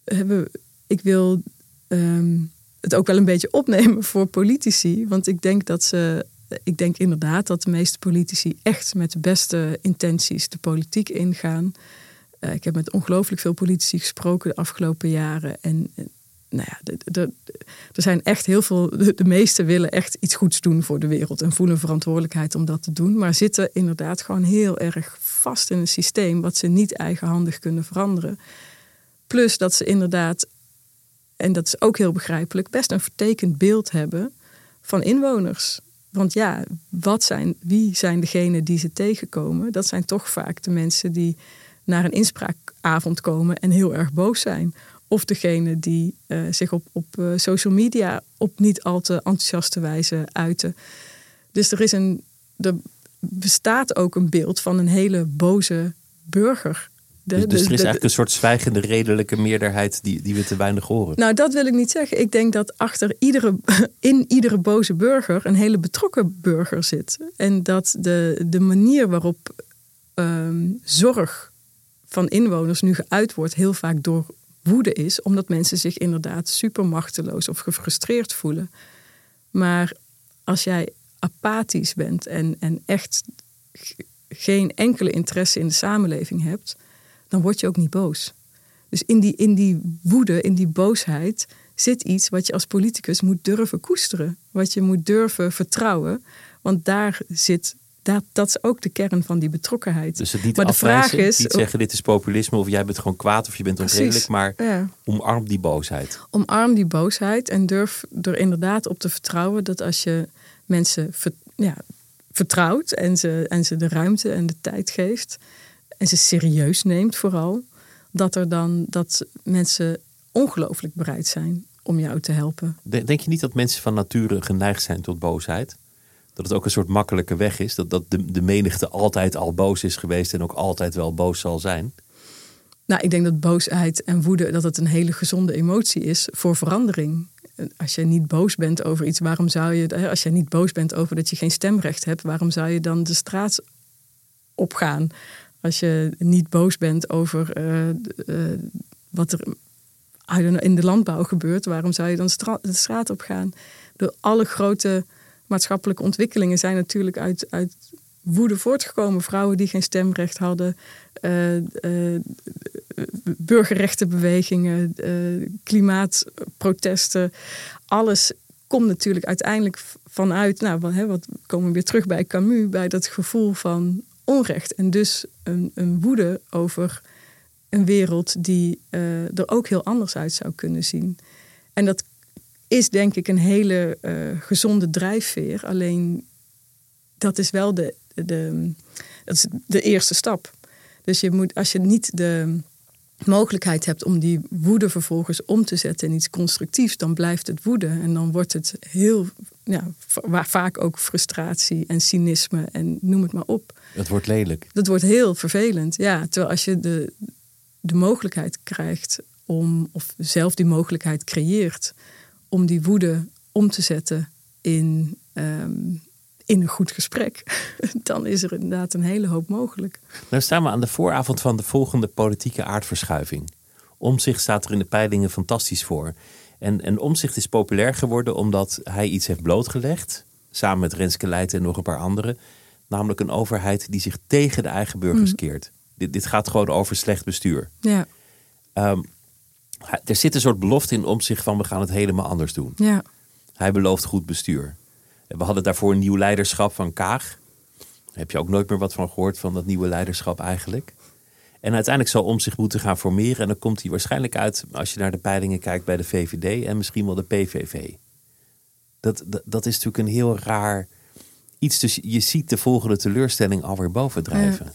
hebben, ik wil ehm, het ook wel een beetje opnemen voor politici. Want ik denk dat ze. Ik denk inderdaad dat de meeste politici echt met de beste intenties de politiek ingaan. eh, ik heb met ongelooflijk veel politici gesproken de afgelopen jaren. En eh, nou ja, er zijn echt heel veel, de, meesten willen echt iets goeds doen voor de wereld en voelen verantwoordelijkheid om dat te doen. Maar zitten inderdaad gewoon heel erg vast in een systeem wat ze niet eigenhandig kunnen veranderen. Plus dat ze inderdaad, en dat is ook heel begrijpelijk, best een vertekend beeld hebben van inwoners. Want ja, wat zijn, wie zijn degenen die ze tegenkomen? Dat zijn toch vaak de mensen die naar een inspraakavond komen en heel erg boos zijn. Of degene die uh, zich op, op uh, social media op niet al te enthousiaste wijze uiten. Dus er, is een, er bestaat ook een beeld van een hele boze burger. De, dus, dus er is eigenlijk een soort zwijgende redelijke meerderheid die, die we te weinig horen. Nou, dat wil ik niet zeggen. Ik denk dat achter iedere, in iedere boze burger een hele betrokken burger zit. En dat de, de manier waarop ehm, zorg van inwoners nu geuit wordt, heel vaak door woede is, omdat mensen zich inderdaad super machteloos of gefrustreerd voelen. Maar als jij apathisch bent en, en echt geen enkele interesse in de samenleving hebt, dan word je ook niet boos. Dus in die, in die woede, in die boosheid, zit iets wat je als politicus moet durven koesteren. Wat je moet durven vertrouwen. Want daar zit dat, dat is ook de kern van die betrokkenheid. Dus het niet maar de vraag is, niet zeggen dit is populisme of jij bent gewoon kwaad of je bent onredelijk, maar omarm die boosheid. Omarm die boosheid en durf er inderdaad op te vertrouwen dat als je mensen ja, vertrouwt en ze, en ze de ruimte en de tijd geeft en ze serieus neemt vooral, dat er dan dat mensen ongelooflijk bereid zijn om jou te helpen. Denk je niet dat mensen van nature geneigd zijn tot boosheid? Dat het ook een soort makkelijke weg is. Dat, dat de, de menigte altijd al boos is geweest en ook altijd wel boos zal zijn. Nou, ik denk dat boosheid en woede dat het een hele gezonde emotie is voor verandering. Als je niet boos bent over iets, waarom zou je, als je niet boos bent over dat je geen stemrecht hebt, waarom zou je dan de straat opgaan? Als je niet boos bent over uh, uh, wat er in de landbouw gebeurt, waarom zou je dan de straat opgaan? Door alle grote maatschappelijke ontwikkelingen zijn natuurlijk uit, uit woede voortgekomen. Vrouwen die geen stemrecht hadden, uh, uh, burgerrechtenbewegingen, uh, klimaatprotesten. Alles komt natuurlijk uiteindelijk vanuit, nou, wat, hè, wat komen we weer terug bij Camus, bij dat gevoel van onrecht. En dus een, een woede over een wereld die er ook heel anders uit zou kunnen zien. En dat is denk ik een hele uh, gezonde drijfveer. Alleen dat is wel de, de, dat is de eerste stap. Dus je moet, als je niet de mogelijkheid hebt om die woede vervolgens om te zetten in iets constructiefs, dan blijft het woede. En dan wordt het heel, ja, vaak ook frustratie en cynisme en noem het maar op. Dat wordt lelijk. Dat wordt heel vervelend, ja. Terwijl als je de, de mogelijkheid krijgt om, of zelf die mogelijkheid creëert om die woede om te zetten in, ehm, in een goed gesprek, dan is er inderdaad een hele hoop mogelijk. Nou staan we aan de vooravond van de volgende politieke aardverschuiving. Omzicht staat er in de peilingen fantastisch voor. En, en Omzicht is populair geworden omdat hij iets heeft blootgelegd, samen met Renske Leijten en nog een paar anderen. Namelijk een overheid die zich tegen de eigen burgers mm. keert. Dit, dit gaat gewoon over slecht bestuur. Ja. Um, er zit een soort belofte in om zich van we gaan het helemaal anders doen. Ja. Hij belooft goed bestuur. We hadden daarvoor een nieuw leiderschap van Kaag. Daar heb je ook nooit meer wat van gehoord van dat nieuwe leiderschap eigenlijk. En uiteindelijk zal om zich moeten gaan formeren. En dan komt hij waarschijnlijk uit, als je naar de peilingen kijkt, bij de VVD en misschien wel de PVV. Dat, dat, dat is natuurlijk een heel raar iets. Dus je ziet de volgende teleurstelling alweer bovendrijven.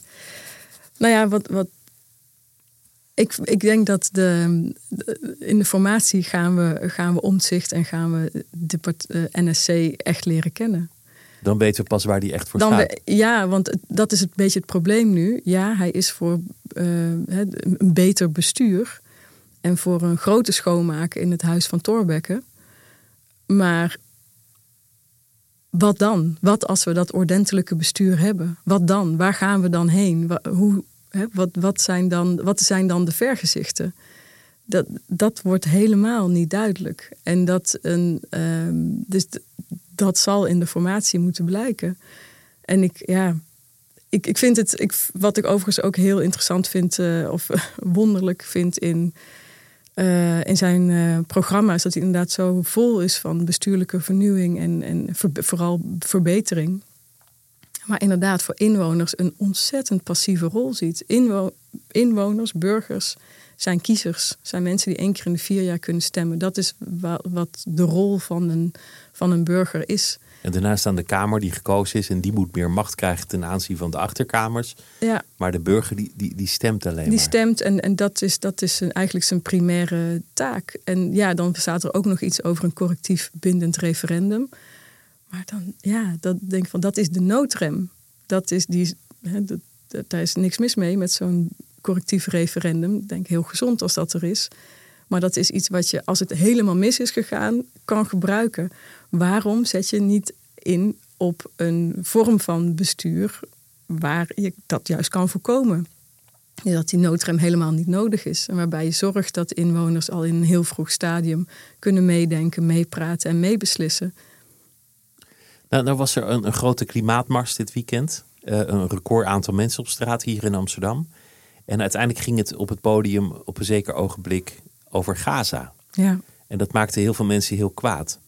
Nou ja, wat, wat ik, ik denk dat de, in de formatie gaan we, gaan we omzicht en gaan we de uh, eh, NSC echt leren kennen. Dan weten we pas waar die echt voor Dan staat. ja, want dat is een beetje het probleem nu. Ja, hij is voor uh, een beter bestuur en voor een grote schoonmaak in het huis van Thorbecke. Maar wat dan? Wat als we dat ordentelijke bestuur hebben? Wat dan? Waar gaan we dan heen? Hoe, wat, wat, zijn dan, wat zijn dan de vergezichten? Dat, dat wordt helemaal niet duidelijk. En dat, een, ehm, dus dat zal in de formatie moeten blijken. En ik, ja, ik, ik vind het, ik, wat ik overigens ook heel interessant vind, uh, of wonderlijk vind in, uh, in zijn uh, programma, is dat hij inderdaad zo vol is van bestuurlijke vernieuwing en, en vooral verbetering. Maar inderdaad voor inwoners een ontzettend passieve rol ziet. Inwo inwoners, burgers, zijn kiezers, zijn mensen die één keer in de vier jaar kunnen stemmen. Dat is wat de rol van een, van een burger is. En daarnaast staan de Kamer die gekozen is en die moet meer macht krijgen ten aanzien van de achterkamers. Ja. Maar de burger die, die, die stemt alleen die maar. Die stemt en, en dat is, dat is een, eigenlijk zijn primaire taak. En ja, dan staat er ook nog iets over een correctief bindend referendum. Maar dan, ja, dat denk ik van, dat is de noodrem. Dat is die, hè, daar is niks mis mee met zo'n correctief referendum. Ik denk heel gezond als dat er is. Maar dat is iets wat je, als het helemaal mis is gegaan, kan gebruiken. Waarom zet je niet in op een vorm van bestuur waar je dat juist kan voorkomen? Dat die noodrem helemaal niet nodig is. En waarbij je zorgt dat inwoners al in een heel vroeg stadium kunnen meedenken, meepraten en meebeslissen. Nou, nou was er een, een grote klimaatmars dit weekend. Uh, een record aantal mensen op straat hier in Amsterdam. En uiteindelijk ging het op het podium op een zeker ogenblik over Gaza. Ja. En dat maakte heel veel mensen heel kwaad.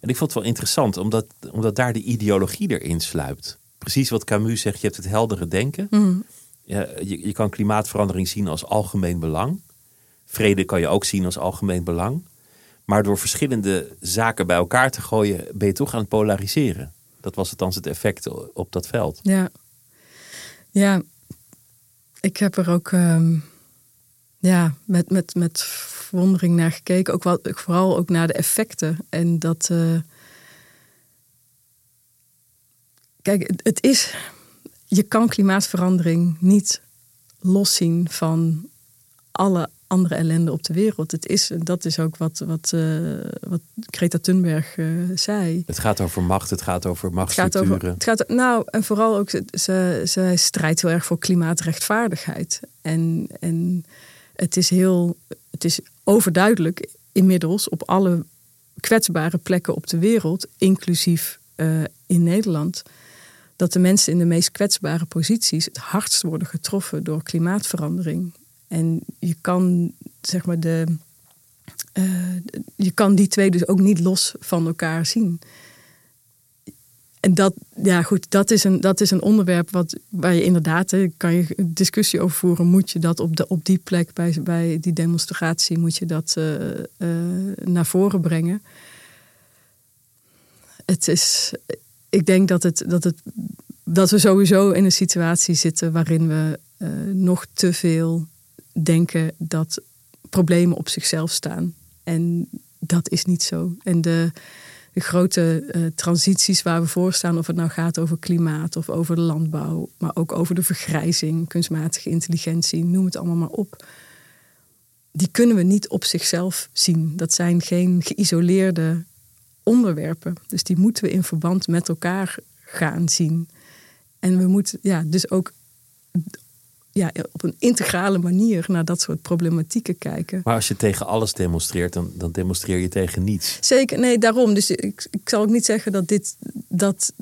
En ik vond het wel interessant, omdat, omdat daar de ideologie erin sluipt. Precies wat Camus zegt, je hebt het heldere denken. Mm. Ja, je, je kan klimaatverandering zien als algemeen belang. Vrede kan je ook zien als algemeen belang. Maar door verschillende zaken bij elkaar te gooien, ben je toch aan het polariseren. Dat was althans het effect op dat veld. Ja, ja ik heb er ook um, ja, met, met, met verwondering naar gekeken. Ook wel, vooral ook naar de effecten. En dat. Uh, kijk, het is. Je kan klimaatverandering niet loszien van alle andere ellende op de wereld. Het is, dat is ook wat, wat, uh, wat Greta Thunberg uh, zei. Het gaat over macht, het gaat over machtsstructuren. Het gaat over, het gaat, nou, en vooral ook, ze, ze strijdt heel erg voor klimaatrechtvaardigheid. En, en het is heel, het is overduidelijk inmiddels op alle kwetsbare plekken op de wereld, inclusief uh, in Nederland, dat de mensen in de meest kwetsbare posities het hardst worden getroffen door klimaatverandering. En je kan, zeg maar, de, uh, je kan die twee dus ook niet los van elkaar zien. En dat, ja goed, dat is een, dat is een onderwerp wat, waar je inderdaad, hè, kan je discussie over voeren. Moet je dat op, de, op die plek, bij, bij die demonstratie, moet je dat uh, uh, naar voren brengen? Het is, ik denk dat, het, dat, het, dat we sowieso in een situatie zitten waarin we nog te veel denken dat problemen op zichzelf staan. En dat is niet zo. En de, grote uh, transities waar we voor staan, of het nou gaat over klimaat of over landbouw, maar ook over de vergrijzing, kunstmatige intelligentie, noem het allemaal maar op. Die kunnen we niet op zichzelf zien. Dat zijn geen geïsoleerde onderwerpen. Dus die moeten we in verband met elkaar gaan zien. En we moeten ja, dus ook ja, op een integrale manier naar dat soort problematieken kijken. Maar als je tegen alles demonstreert, dan, dan demonstreer je tegen niets. Zeker, nee, daarom. Dus ik, ik zal ook niet zeggen dat dit, dat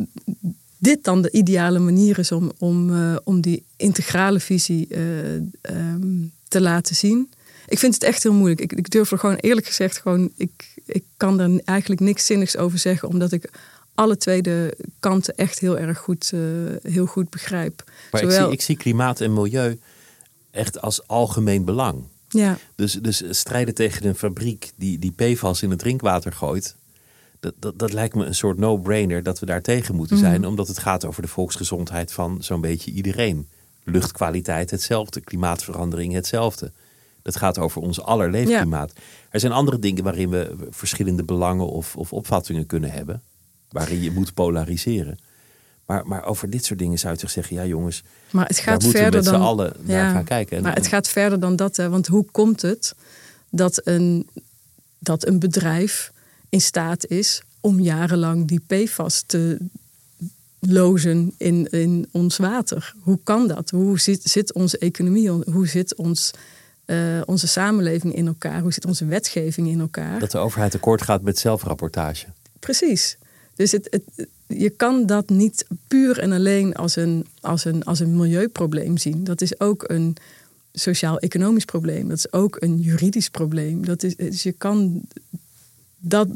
dit dan de ideale manier is om, om, uh, om die integrale visie uh, um, te laten zien. Ik vind het echt heel moeilijk. Ik, ik durf er gewoon eerlijk gezegd gewoon. Ik, ik kan er eigenlijk niks zinnigs over zeggen, omdat ik alle twee de kanten echt heel erg goed, uh, heel goed begrijp. Maar Zowel... ik, zie, ik zie klimaat en milieu echt als algemeen belang. Ja. Dus, dus strijden tegen een fabriek die, die PFAS in het drinkwater gooit. Dat, dat, dat lijkt me een soort no-brainer dat we daar tegen moeten zijn. Mm. Omdat het gaat over de volksgezondheid van zo'n beetje iedereen. Luchtkwaliteit hetzelfde, klimaatverandering hetzelfde. Dat gaat over ons aller leefklimaat. Ja. Er zijn andere dingen waarin we verschillende belangen of, of opvattingen kunnen hebben waarin je moet polariseren. Maar, maar over dit soort dingen zou je toch zeggen, ja jongens, maar het gaat verder we met dan, z'n allen naar ja, gaan kijken. En, maar het gaat verder dan dat, hè, want hoe komt het dat een, dat een bedrijf in staat is om jarenlang die PFAS te lozen in, in ons water? Hoe kan dat? Hoe zit, zit onze economie, hoe zit ons, uh, onze samenleving in elkaar? Hoe zit onze wetgeving in elkaar? Dat de overheid akkoord gaat met zelfrapportage. Precies. Dus het, je kan dat niet puur en alleen als een, als een, als een milieuprobleem zien. Dat is ook een sociaal-economisch probleem. Dat is ook een juridisch probleem. Dat is, dus je kan dat,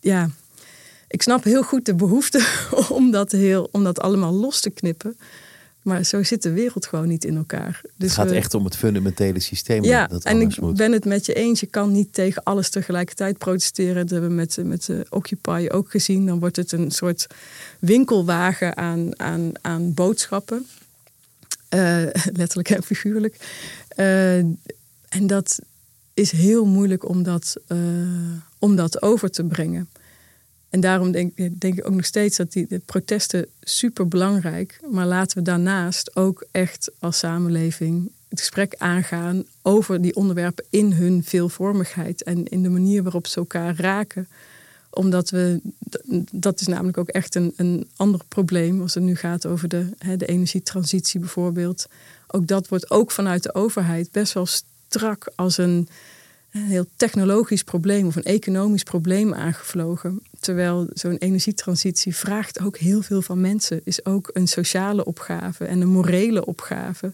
ja. Ik snap heel goed de behoefte om dat, heel, om dat allemaal los te knippen. Maar zo zit de wereld gewoon niet in elkaar. Dus het gaat echt om het fundamentele systeem. Ja, dat en ik moet. ben het met je eens. Je kan niet tegen alles tegelijkertijd protesteren. Dat hebben we met, met de Occupy ook gezien. Dan wordt het een soort winkelwagen aan, aan, aan boodschappen. Uh, letterlijk en figuurlijk. Uh, en dat is heel moeilijk om dat, uh, om dat over te brengen. En daarom denk, denk, ik ook nog steeds dat die de protesten super belangrijk. Maar laten we daarnaast ook echt als samenleving het gesprek aangaan over die onderwerpen in hun veelvormigheid en in de manier waarop ze elkaar raken. Omdat we, dat is namelijk ook echt een, een ander probleem als het nu gaat over de, hè, de energietransitie bijvoorbeeld. Ook dat wordt ook vanuit de overheid best wel strak als een, een heel technologisch probleem of een economisch probleem aangevlogen. Terwijl zo'n energietransitie vraagt ook heel veel van mensen. Is ook een sociale opgave en een morele opgave.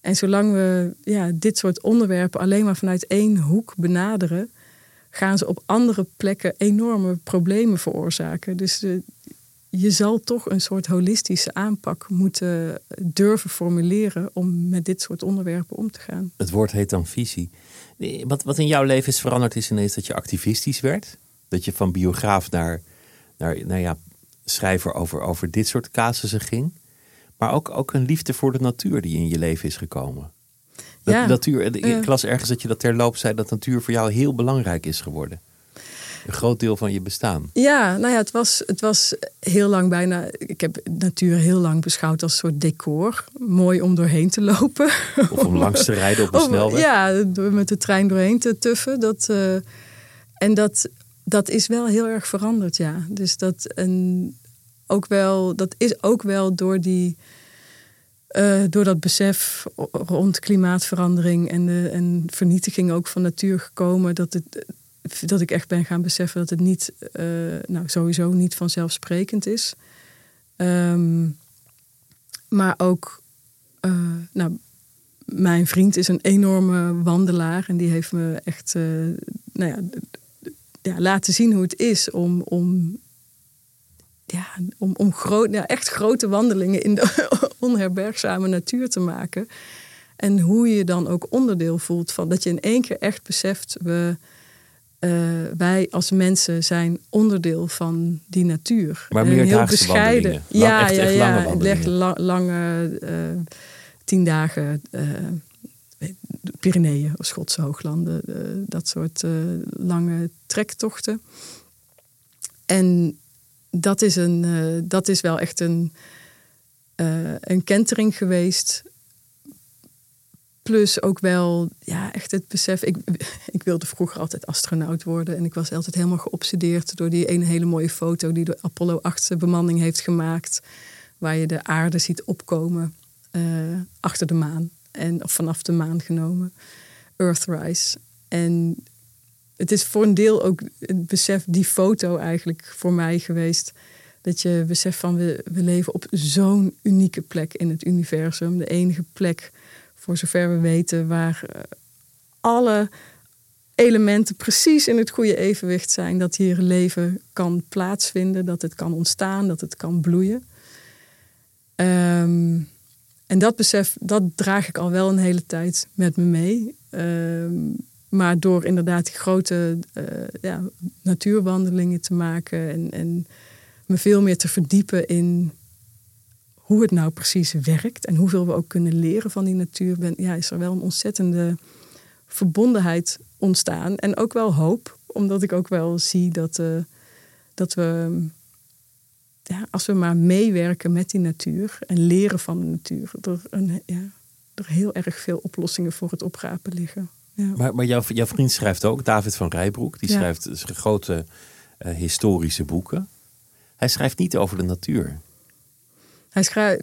En zolang we ja, dit soort onderwerpen alleen maar vanuit één hoek benaderen, gaan ze op andere plekken enorme problemen veroorzaken. Dus je zal toch een soort holistische aanpak moeten durven formuleren om met dit soort onderwerpen om te gaan. Het woord heet dan visie. Wat, wat in jouw leven is veranderd is ineens dat je activistisch werd. Dat je van biograaf naar, naar nou ja, schrijver over, over dit soort casussen ging. Maar ook, ook een liefde voor de natuur die in je leven is gekomen. Dat, Ja. natuur, ik Ja. las ergens dat je dat terloops zei dat natuur voor jou heel belangrijk is geworden. Een groot deel van je bestaan. Ja, nou ja, het was, het was heel lang bijna. Ik heb natuur heel lang beschouwd als een soort decor. Mooi om doorheen te lopen. Of om langs te rijden op een snelweg. Ja, door met de trein doorheen te tuffen. Dat, eh, en dat, dat is wel heel erg veranderd, ja. Dus dat, en ook wel, dat is ook wel door die. eh, door dat besef rond klimaatverandering en, de, en vernietiging ook van natuur gekomen, dat, het, dat ik echt ben gaan beseffen dat het niet, eh, nou sowieso niet vanzelfsprekend is. Ehm, maar ook, eh, nou, mijn vriend is een enorme wandelaar en die heeft me echt eh, nou ja, ja, laten zien hoe het is om, om, ja, om, om groot, ja, echt grote wandelingen in de onherbergzame natuur te maken. En hoe je dan ook onderdeel voelt van dat je in één keer echt beseft, we, eh, wij als mensen zijn onderdeel van die natuur. Maar En meerdaagse wandelingen. Lang- ja, echt- ja, echt ja. lange Echt la- lange eh, tien dagen eh, Pyreneeën of Schotse hooglanden. dat soort lange trektochten. En dat is, een, dat is wel echt een, een kentering geweest. Plus ook wel ja, echt het besef. Ik, ik wilde vroeger altijd astronaut worden. En ik was altijd helemaal geobsedeerd door die ene hele mooie foto die de Apollo 8 bemanning heeft gemaakt. Waar je de aarde ziet opkomen eh, achter de maan. En, of vanaf de maan genomen. Earthrise. En het is voor een deel ook het besef, die foto eigenlijk voor mij geweest. Dat je beseft van we, we leven op zo'n unieke plek in het universum. De enige plek, voor zover we weten, waar eh, alle elementen precies in het goede evenwicht zijn. Dat hier leven kan plaatsvinden, dat het kan ontstaan, dat het kan bloeien. Ehm, en dat besef, dat draag ik al wel een hele tijd met me mee. Ehm, maar door inderdaad die grote eh, ja, natuurwandelingen te maken en, en me veel meer te verdiepen in hoe het nou precies werkt en hoeveel we ook kunnen leren van die natuur, ben, ja, is er wel een ontzettende verbondenheid ontstaan. En ook wel hoop, omdat ik ook wel zie dat, eh, dat we, ja, als we maar meewerken met die natuur en leren van de natuur, er, een, ja, er heel erg veel oplossingen voor het oprapen liggen. Ja. Maar, maar jouw, jouw vriend schrijft ook, David van Rijbroek. Die schrijft grote eh, historische boeken. Hij schrijft niet over de natuur. Hij schrijft.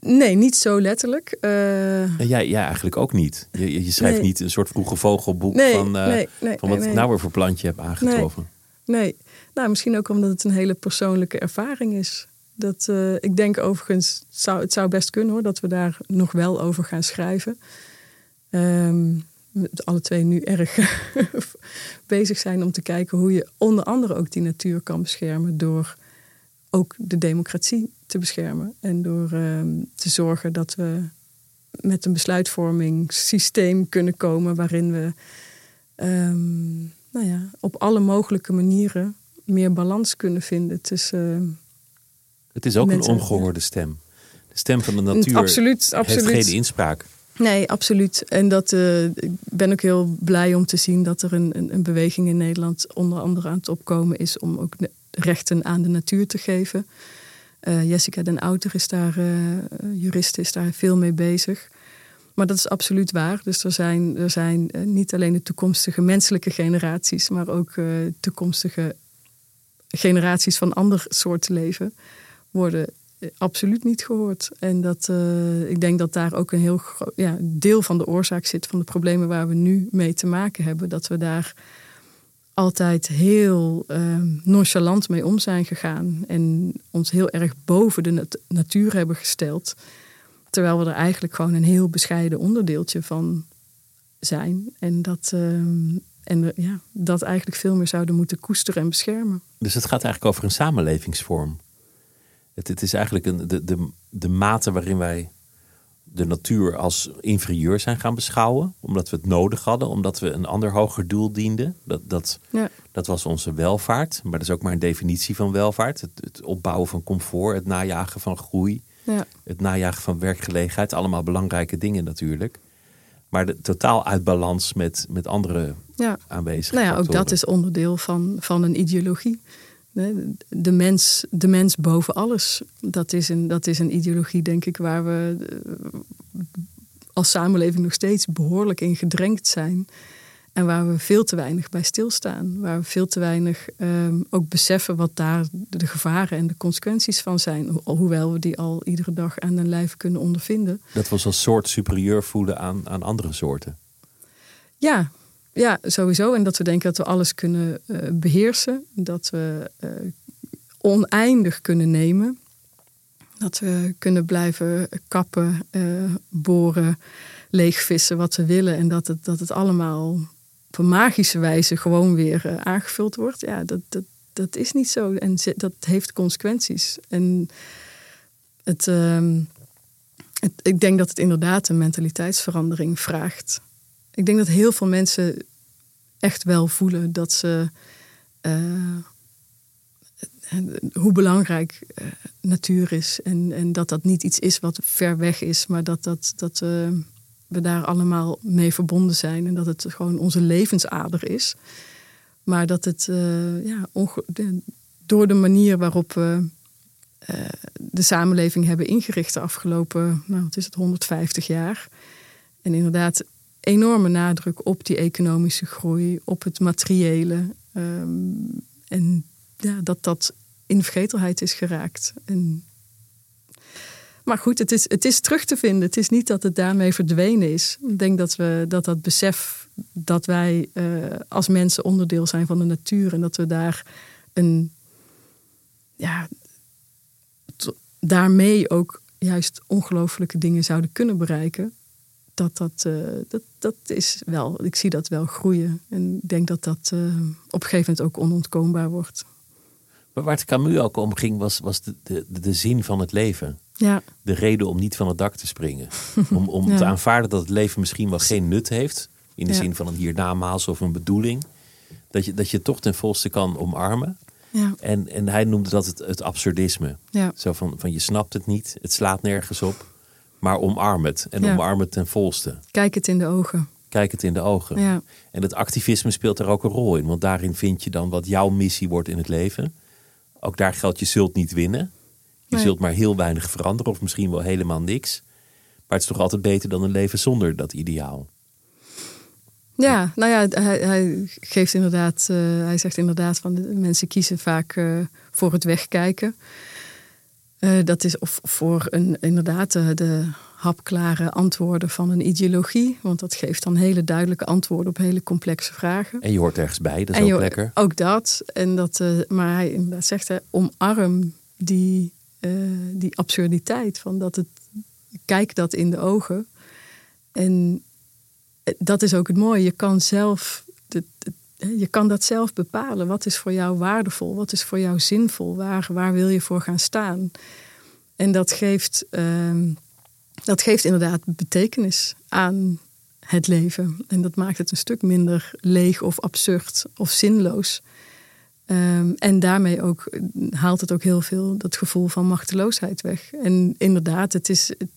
Nee, niet zo letterlijk. Eh, En jij, jij eigenlijk ook niet. Je, je- schrijft Nee. niet een soort vroege vogelboek nee, van, eh, nee, van wat ik nou weer voor plantje heb aangetroffen. Nee. Nou, misschien ook omdat het een hele persoonlijke ervaring is. Dat, uh, ik denk overigens, het zou, het zou best kunnen hoor, dat we daar nog wel over gaan schrijven. Um, alle twee nu erg bezig zijn om te kijken hoe je onder andere ook die natuur kan beschermen door ook de democratie te beschermen en door uh, te zorgen dat we met een besluitvormingssysteem kunnen komen waarin we um, nou ja, op alle mogelijke manieren meer balans kunnen vinden tussen. Uh, het is ook een ongehoorde stem. De stem van de natuur absoluut, absoluut. heeft geen inspraak. Nee, absoluut. En dat uh, ik ben ook heel blij om te zien dat er een, een, een, beweging in Nederland onder andere aan het opkomen is om ook rechten aan de natuur te geven. Uh, Jessica den Outer is daar, uh, jurist, is daar veel mee bezig. Maar dat is absoluut waar. Dus er zijn, er zijn niet alleen de toekomstige menselijke generaties, maar ook toekomstige generaties van ander soort leven worden absoluut niet gehoord. En dat, ik denk dat daar ook een heel ja, deel van de oorzaak zit van de problemen waar we nu mee te maken hebben. Dat we daar altijd heel uh, nonchalant mee om zijn gegaan en ons heel erg boven de nat natuur hebben gesteld. Terwijl we er eigenlijk gewoon een heel bescheiden onderdeeltje van zijn. En dat, uh, en ja, dat eigenlijk veel meer zouden moeten koesteren en beschermen. Dus het gaat eigenlijk over een samenlevingsvorm. Het, het is eigenlijk een, de, de, de mate waarin wij de natuur als inferieur zijn gaan beschouwen. Omdat we het nodig hadden, omdat we een ander hoger doel dienden. Dat, dat, ja. dat was onze welvaart. Maar dat is ook maar een definitie van welvaart. Het, het opbouwen van comfort, het najagen van groei. Ja. Het najagen van werkgelegenheid. Allemaal belangrijke dingen natuurlijk. Maar de, totaal uit balans met, met andere ja. aanwezige Nou ja, ook dat is onderdeel van, van een ideologie. De mens, de mens boven alles. Dat is, een, dat is een ideologie, denk ik, waar we eh, als samenleving nog steeds behoorlijk in gedrenkt zijn. En waar we veel te weinig bij stilstaan. Waar we veel te weinig ehm, ook beseffen wat daar de gevaren en de consequenties van zijn. hoewel we die al iedere dag aan hun lijf kunnen ondervinden. Dat we ons als soort superieur voelen aan, aan andere soorten. Ja, ja, sowieso. En dat we denken dat we alles kunnen uh, beheersen. Dat we uh, oneindig kunnen nemen. Dat we kunnen blijven kappen, uh, boren, leegvissen, wat we willen. En dat het, dat het allemaal op magische wijze gewoon weer aangevuld wordt. Ja, dat, dat, dat is niet zo. En dat heeft consequenties. En het, ehm, het, ik denk dat het inderdaad een mentaliteitsverandering vraagt. Ik denk dat heel veel mensen echt wel voelen dat ze. Uh, hoe belangrijk uh, natuur is. En, en dat dat niet iets is wat ver weg is, maar dat, dat, dat uh, we daar allemaal mee verbonden zijn. En dat het gewoon onze levensader is. Maar dat het ja, door de manier waarop we de samenleving hebben ingericht de afgelopen, nou, wat is het, 150 jaar. En inderdaad enorme nadruk op die economische groei, op het materiële. Ehm, en ja, dat dat in vergetelheid is geraakt. En, maar goed, het is, het is terug te vinden. Het is niet dat het daarmee verdwenen is. Ik denk dat we dat, dat besef dat wij uh, als mensen onderdeel zijn van de natuur en dat we daar een ja, daarmee ook juist ongelooflijke dingen zouden kunnen bereiken dat, dat, uh, dat, dat is wel, ik zie dat wel groeien. En ik denk dat dat uh, op een gegeven moment ook onontkoombaar wordt. Maar waar het Camus ook om ging, was, was de, de, de zin van het leven. Ja. De reden om niet van het dak te springen. om om te aanvaarden dat het leven misschien wel geen nut heeft. In de zin van een hiernamaals of een bedoeling. Dat je, dat je toch ten volste kan omarmen. Ja. En, en hij noemde dat het, het absurdisme. Ja. Zo van, van je snapt het niet, het slaat nergens op. Maar omarm het. En omarm het ten volste. Kijk het in de ogen. Kijk het in de ogen. Ja. En het activisme speelt daar ook een rol in. Want daarin vind je dan wat jouw missie wordt in het leven. Ook daar geldt, je zult niet winnen. Je zult maar heel weinig veranderen. Of misschien wel helemaal niks. Maar het is toch altijd beter dan een leven zonder dat ideaal. Ja, nou ja, hij, hij geeft inderdaad, uh, hij zegt inderdaad van de mensen kiezen vaak uh, voor het wegkijken. Uh, dat is of voor een, inderdaad de, de hapklare antwoorden van een ideologie. Want dat geeft dan hele duidelijke antwoorden op hele complexe vragen. En je hoort ergens bij, dat is ook lekker. Ook dat. En dat uh, maar hij inderdaad zegt, omarm die, uh, die absurditeit. Van dat het, kijk dat in de ogen. En dat is ook het mooie. Je kan zelf je kan dat zelf bepalen. Wat is voor jou waardevol? Wat is voor jou zinvol? Waar, waar wil je voor gaan staan? En dat geeft, uh, dat geeft inderdaad betekenis aan het leven. En dat maakt het een stuk minder leeg of absurd of zinloos. Um, en daarmee ook haalt het ook heel veel dat gevoel van machteloosheid weg. En inderdaad, het, is, het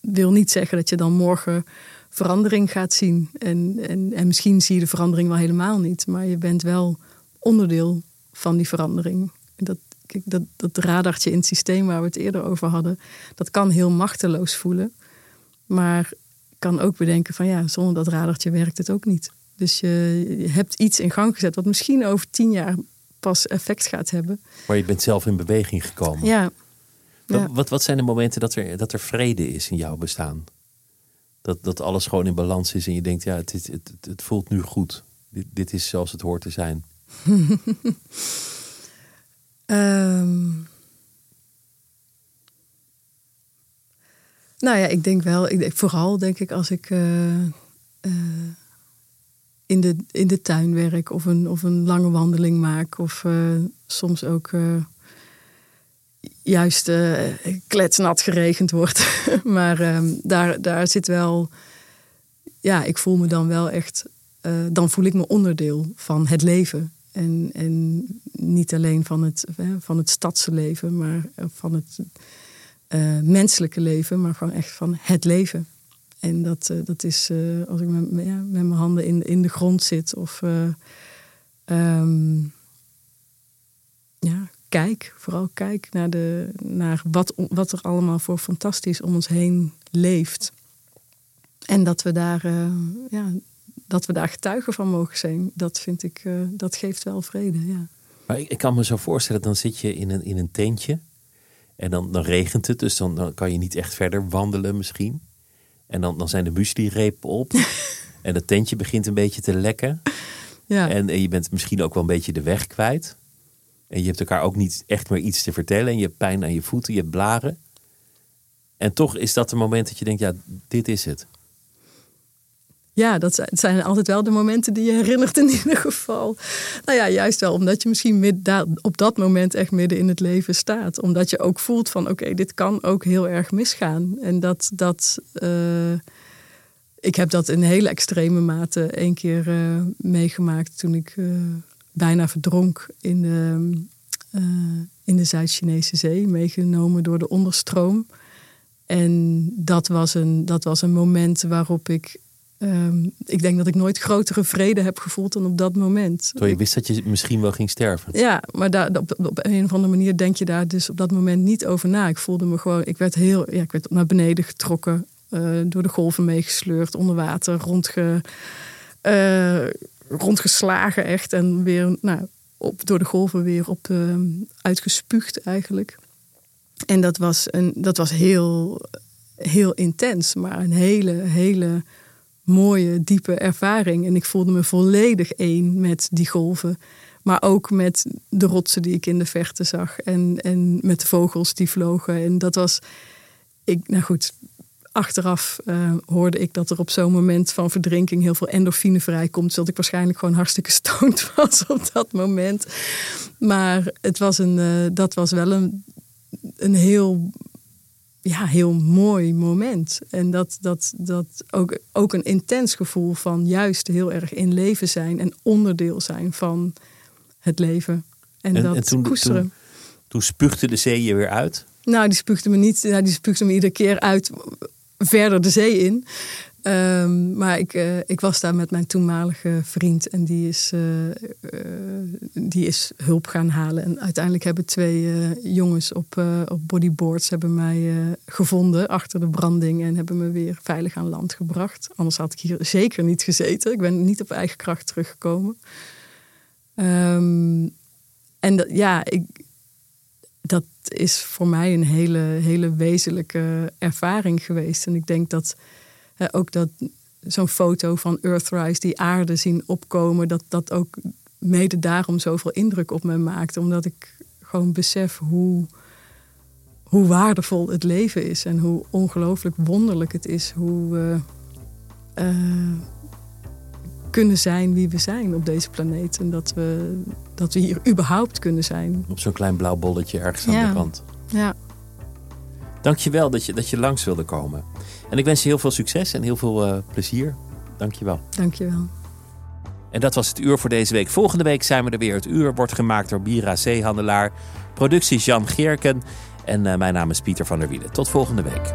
wil niet zeggen dat je dan morgen verandering gaat zien. En, en, en misschien zie je de verandering wel helemaal niet, maar je bent wel onderdeel van die verandering. Dat, dat, dat radartje in het systeem waar we het eerder over hadden, dat kan heel machteloos voelen. Maar kan ook bedenken van ja, zonder dat radartje werkt het ook niet. Dus je, je hebt iets in gang gezet wat misschien over tien jaar pas effect gaat hebben. Maar je bent zelf in beweging gekomen. Ja. Wat, wat, wat zijn de momenten dat er, dat er vrede is in jouw bestaan? Dat, dat alles gewoon in balans is en je denkt, ja, het, het, het, voelt nu goed. Dit, dit is zoals het hoort te zijn. um, nou ja, ik denk wel, ik, vooral denk ik als ik uh, uh, in, de, in de tuin werk of een, of een lange wandeling maak of uh, soms ook juist uh, kletsnat geregend wordt. maar um, daar, daar zit wel. Ja, ik voel me dan wel echt. Uh, dan voel ik me onderdeel van het leven. En, en niet alleen van het, van het stadse leven, maar van het menselijke leven, maar gewoon echt van het leven. En dat, dat is als ik met, ja, mijn handen in, in de grond zit of. Um, ja, kijk, vooral kijk naar, de, naar wat, wat er allemaal voor fantastisch om ons heen leeft. En dat we daar, uh, ja, dat we daar getuigen van mogen zijn, dat vind ik, uh, dat geeft wel vrede. Ja. Maar ik, ik, kan me zo voorstellen, dan zit je in een, in een tentje en dan, dan regent het, dus dan, dan kan je niet echt verder wandelen misschien. En dan, dan zijn de muesli-repen op en het tentje begint een beetje te lekken. Ja. En, en je bent misschien ook wel een beetje de weg kwijt. En je hebt elkaar ook niet echt meer iets te vertellen. En je hebt pijn aan je voeten, je hebt blaren. En toch is dat het moment dat je denkt, ja, dit is het. Ja, dat zijn altijd wel de momenten die je herinnert in ieder geval. Nou ja, juist wel omdat je misschien op dat moment echt midden in het leven staat. Omdat je ook voelt van oké, dit kan ook heel erg misgaan. En dat, dat uh, ik heb dat in hele extreme mate één keer uh, meegemaakt toen ik uh, bijna verdronk in de, uh, in de Zuid-Chinese zee, meegenomen door de onderstroom. En dat was een, dat was een moment waarop ik. Um, ik denk dat ik nooit grotere vrede heb gevoeld dan op dat moment. Terwijl je wist dat je misschien wel ging sterven. Ja, maar daar, op, op een of andere manier denk je daar dus op dat moment niet over na. Ik voelde me gewoon, ik werd heel, ja, ik werd naar beneden getrokken, uh, door de golven meegesleurd, onder water, rondge. Uh, rondgeslagen echt. En weer nou, op, door de golven weer op, uh, uitgespuugd eigenlijk. En dat was, een, dat was heel, heel intens, maar een hele, hele mooie, diepe ervaring. En ik voelde me volledig één met die golven. Maar ook met de rotsen die ik in de verte zag. En, en met de vogels die vlogen. En dat was. Ik, nou goed, achteraf uh, hoorde ik dat er op zo'n moment van verdrinking heel veel endorfine vrijkomt. Zodat ik waarschijnlijk gewoon hartstikke stoned was op dat moment. Maar het was een, uh, dat was wel een, een heel, ja, heel mooi moment. En dat, dat, dat ook, ook een intens gevoel van juist heel erg in leven zijn en onderdeel zijn van het leven. En, en dat en toen, koesteren. Toen, toen spuugde de zee je weer uit? Nou, die spuugde me niet. Nou, die spuugde me iedere keer uit verder de zee in. Um, maar ik, uh, ik was daar met mijn toenmalige vriend en die is, uh, uh, die is hulp gaan halen. En uiteindelijk hebben twee jongens op, op bodyboards hebben mij gevonden achter de branding en hebben me weer veilig aan land gebracht. Anders had ik hier zeker niet gezeten. Ik ben niet op eigen kracht teruggekomen. Um, en dat, ja, ik, dat, is voor mij een hele, hele wezenlijke ervaring geweest. En ik denk dat ook dat zo'n foto van Earthrise, die aarde zien opkomen, dat dat ook mede daarom zoveel indruk op me maakt. Omdat ik gewoon besef hoe, hoe waardevol het leven is en hoe ongelooflijk wonderlijk het is hoe we uh, kunnen zijn wie we zijn op deze planeet. En dat we, dat we hier überhaupt kunnen zijn. Op zo'n klein blauw bolletje ergens aan de kant. Ja. Dankjewel dat je, dat je langs wilde komen. En ik wens je heel veel succes en heel veel uh, plezier. Dankjewel. Dankjewel. En dat was het uur voor deze week. Volgende week zijn we er weer. Het uur wordt gemaakt door Bira Zeehandelaar. Productie Jan Geerken. En uh, mijn naam is Pieter van der Wielen. Tot volgende week.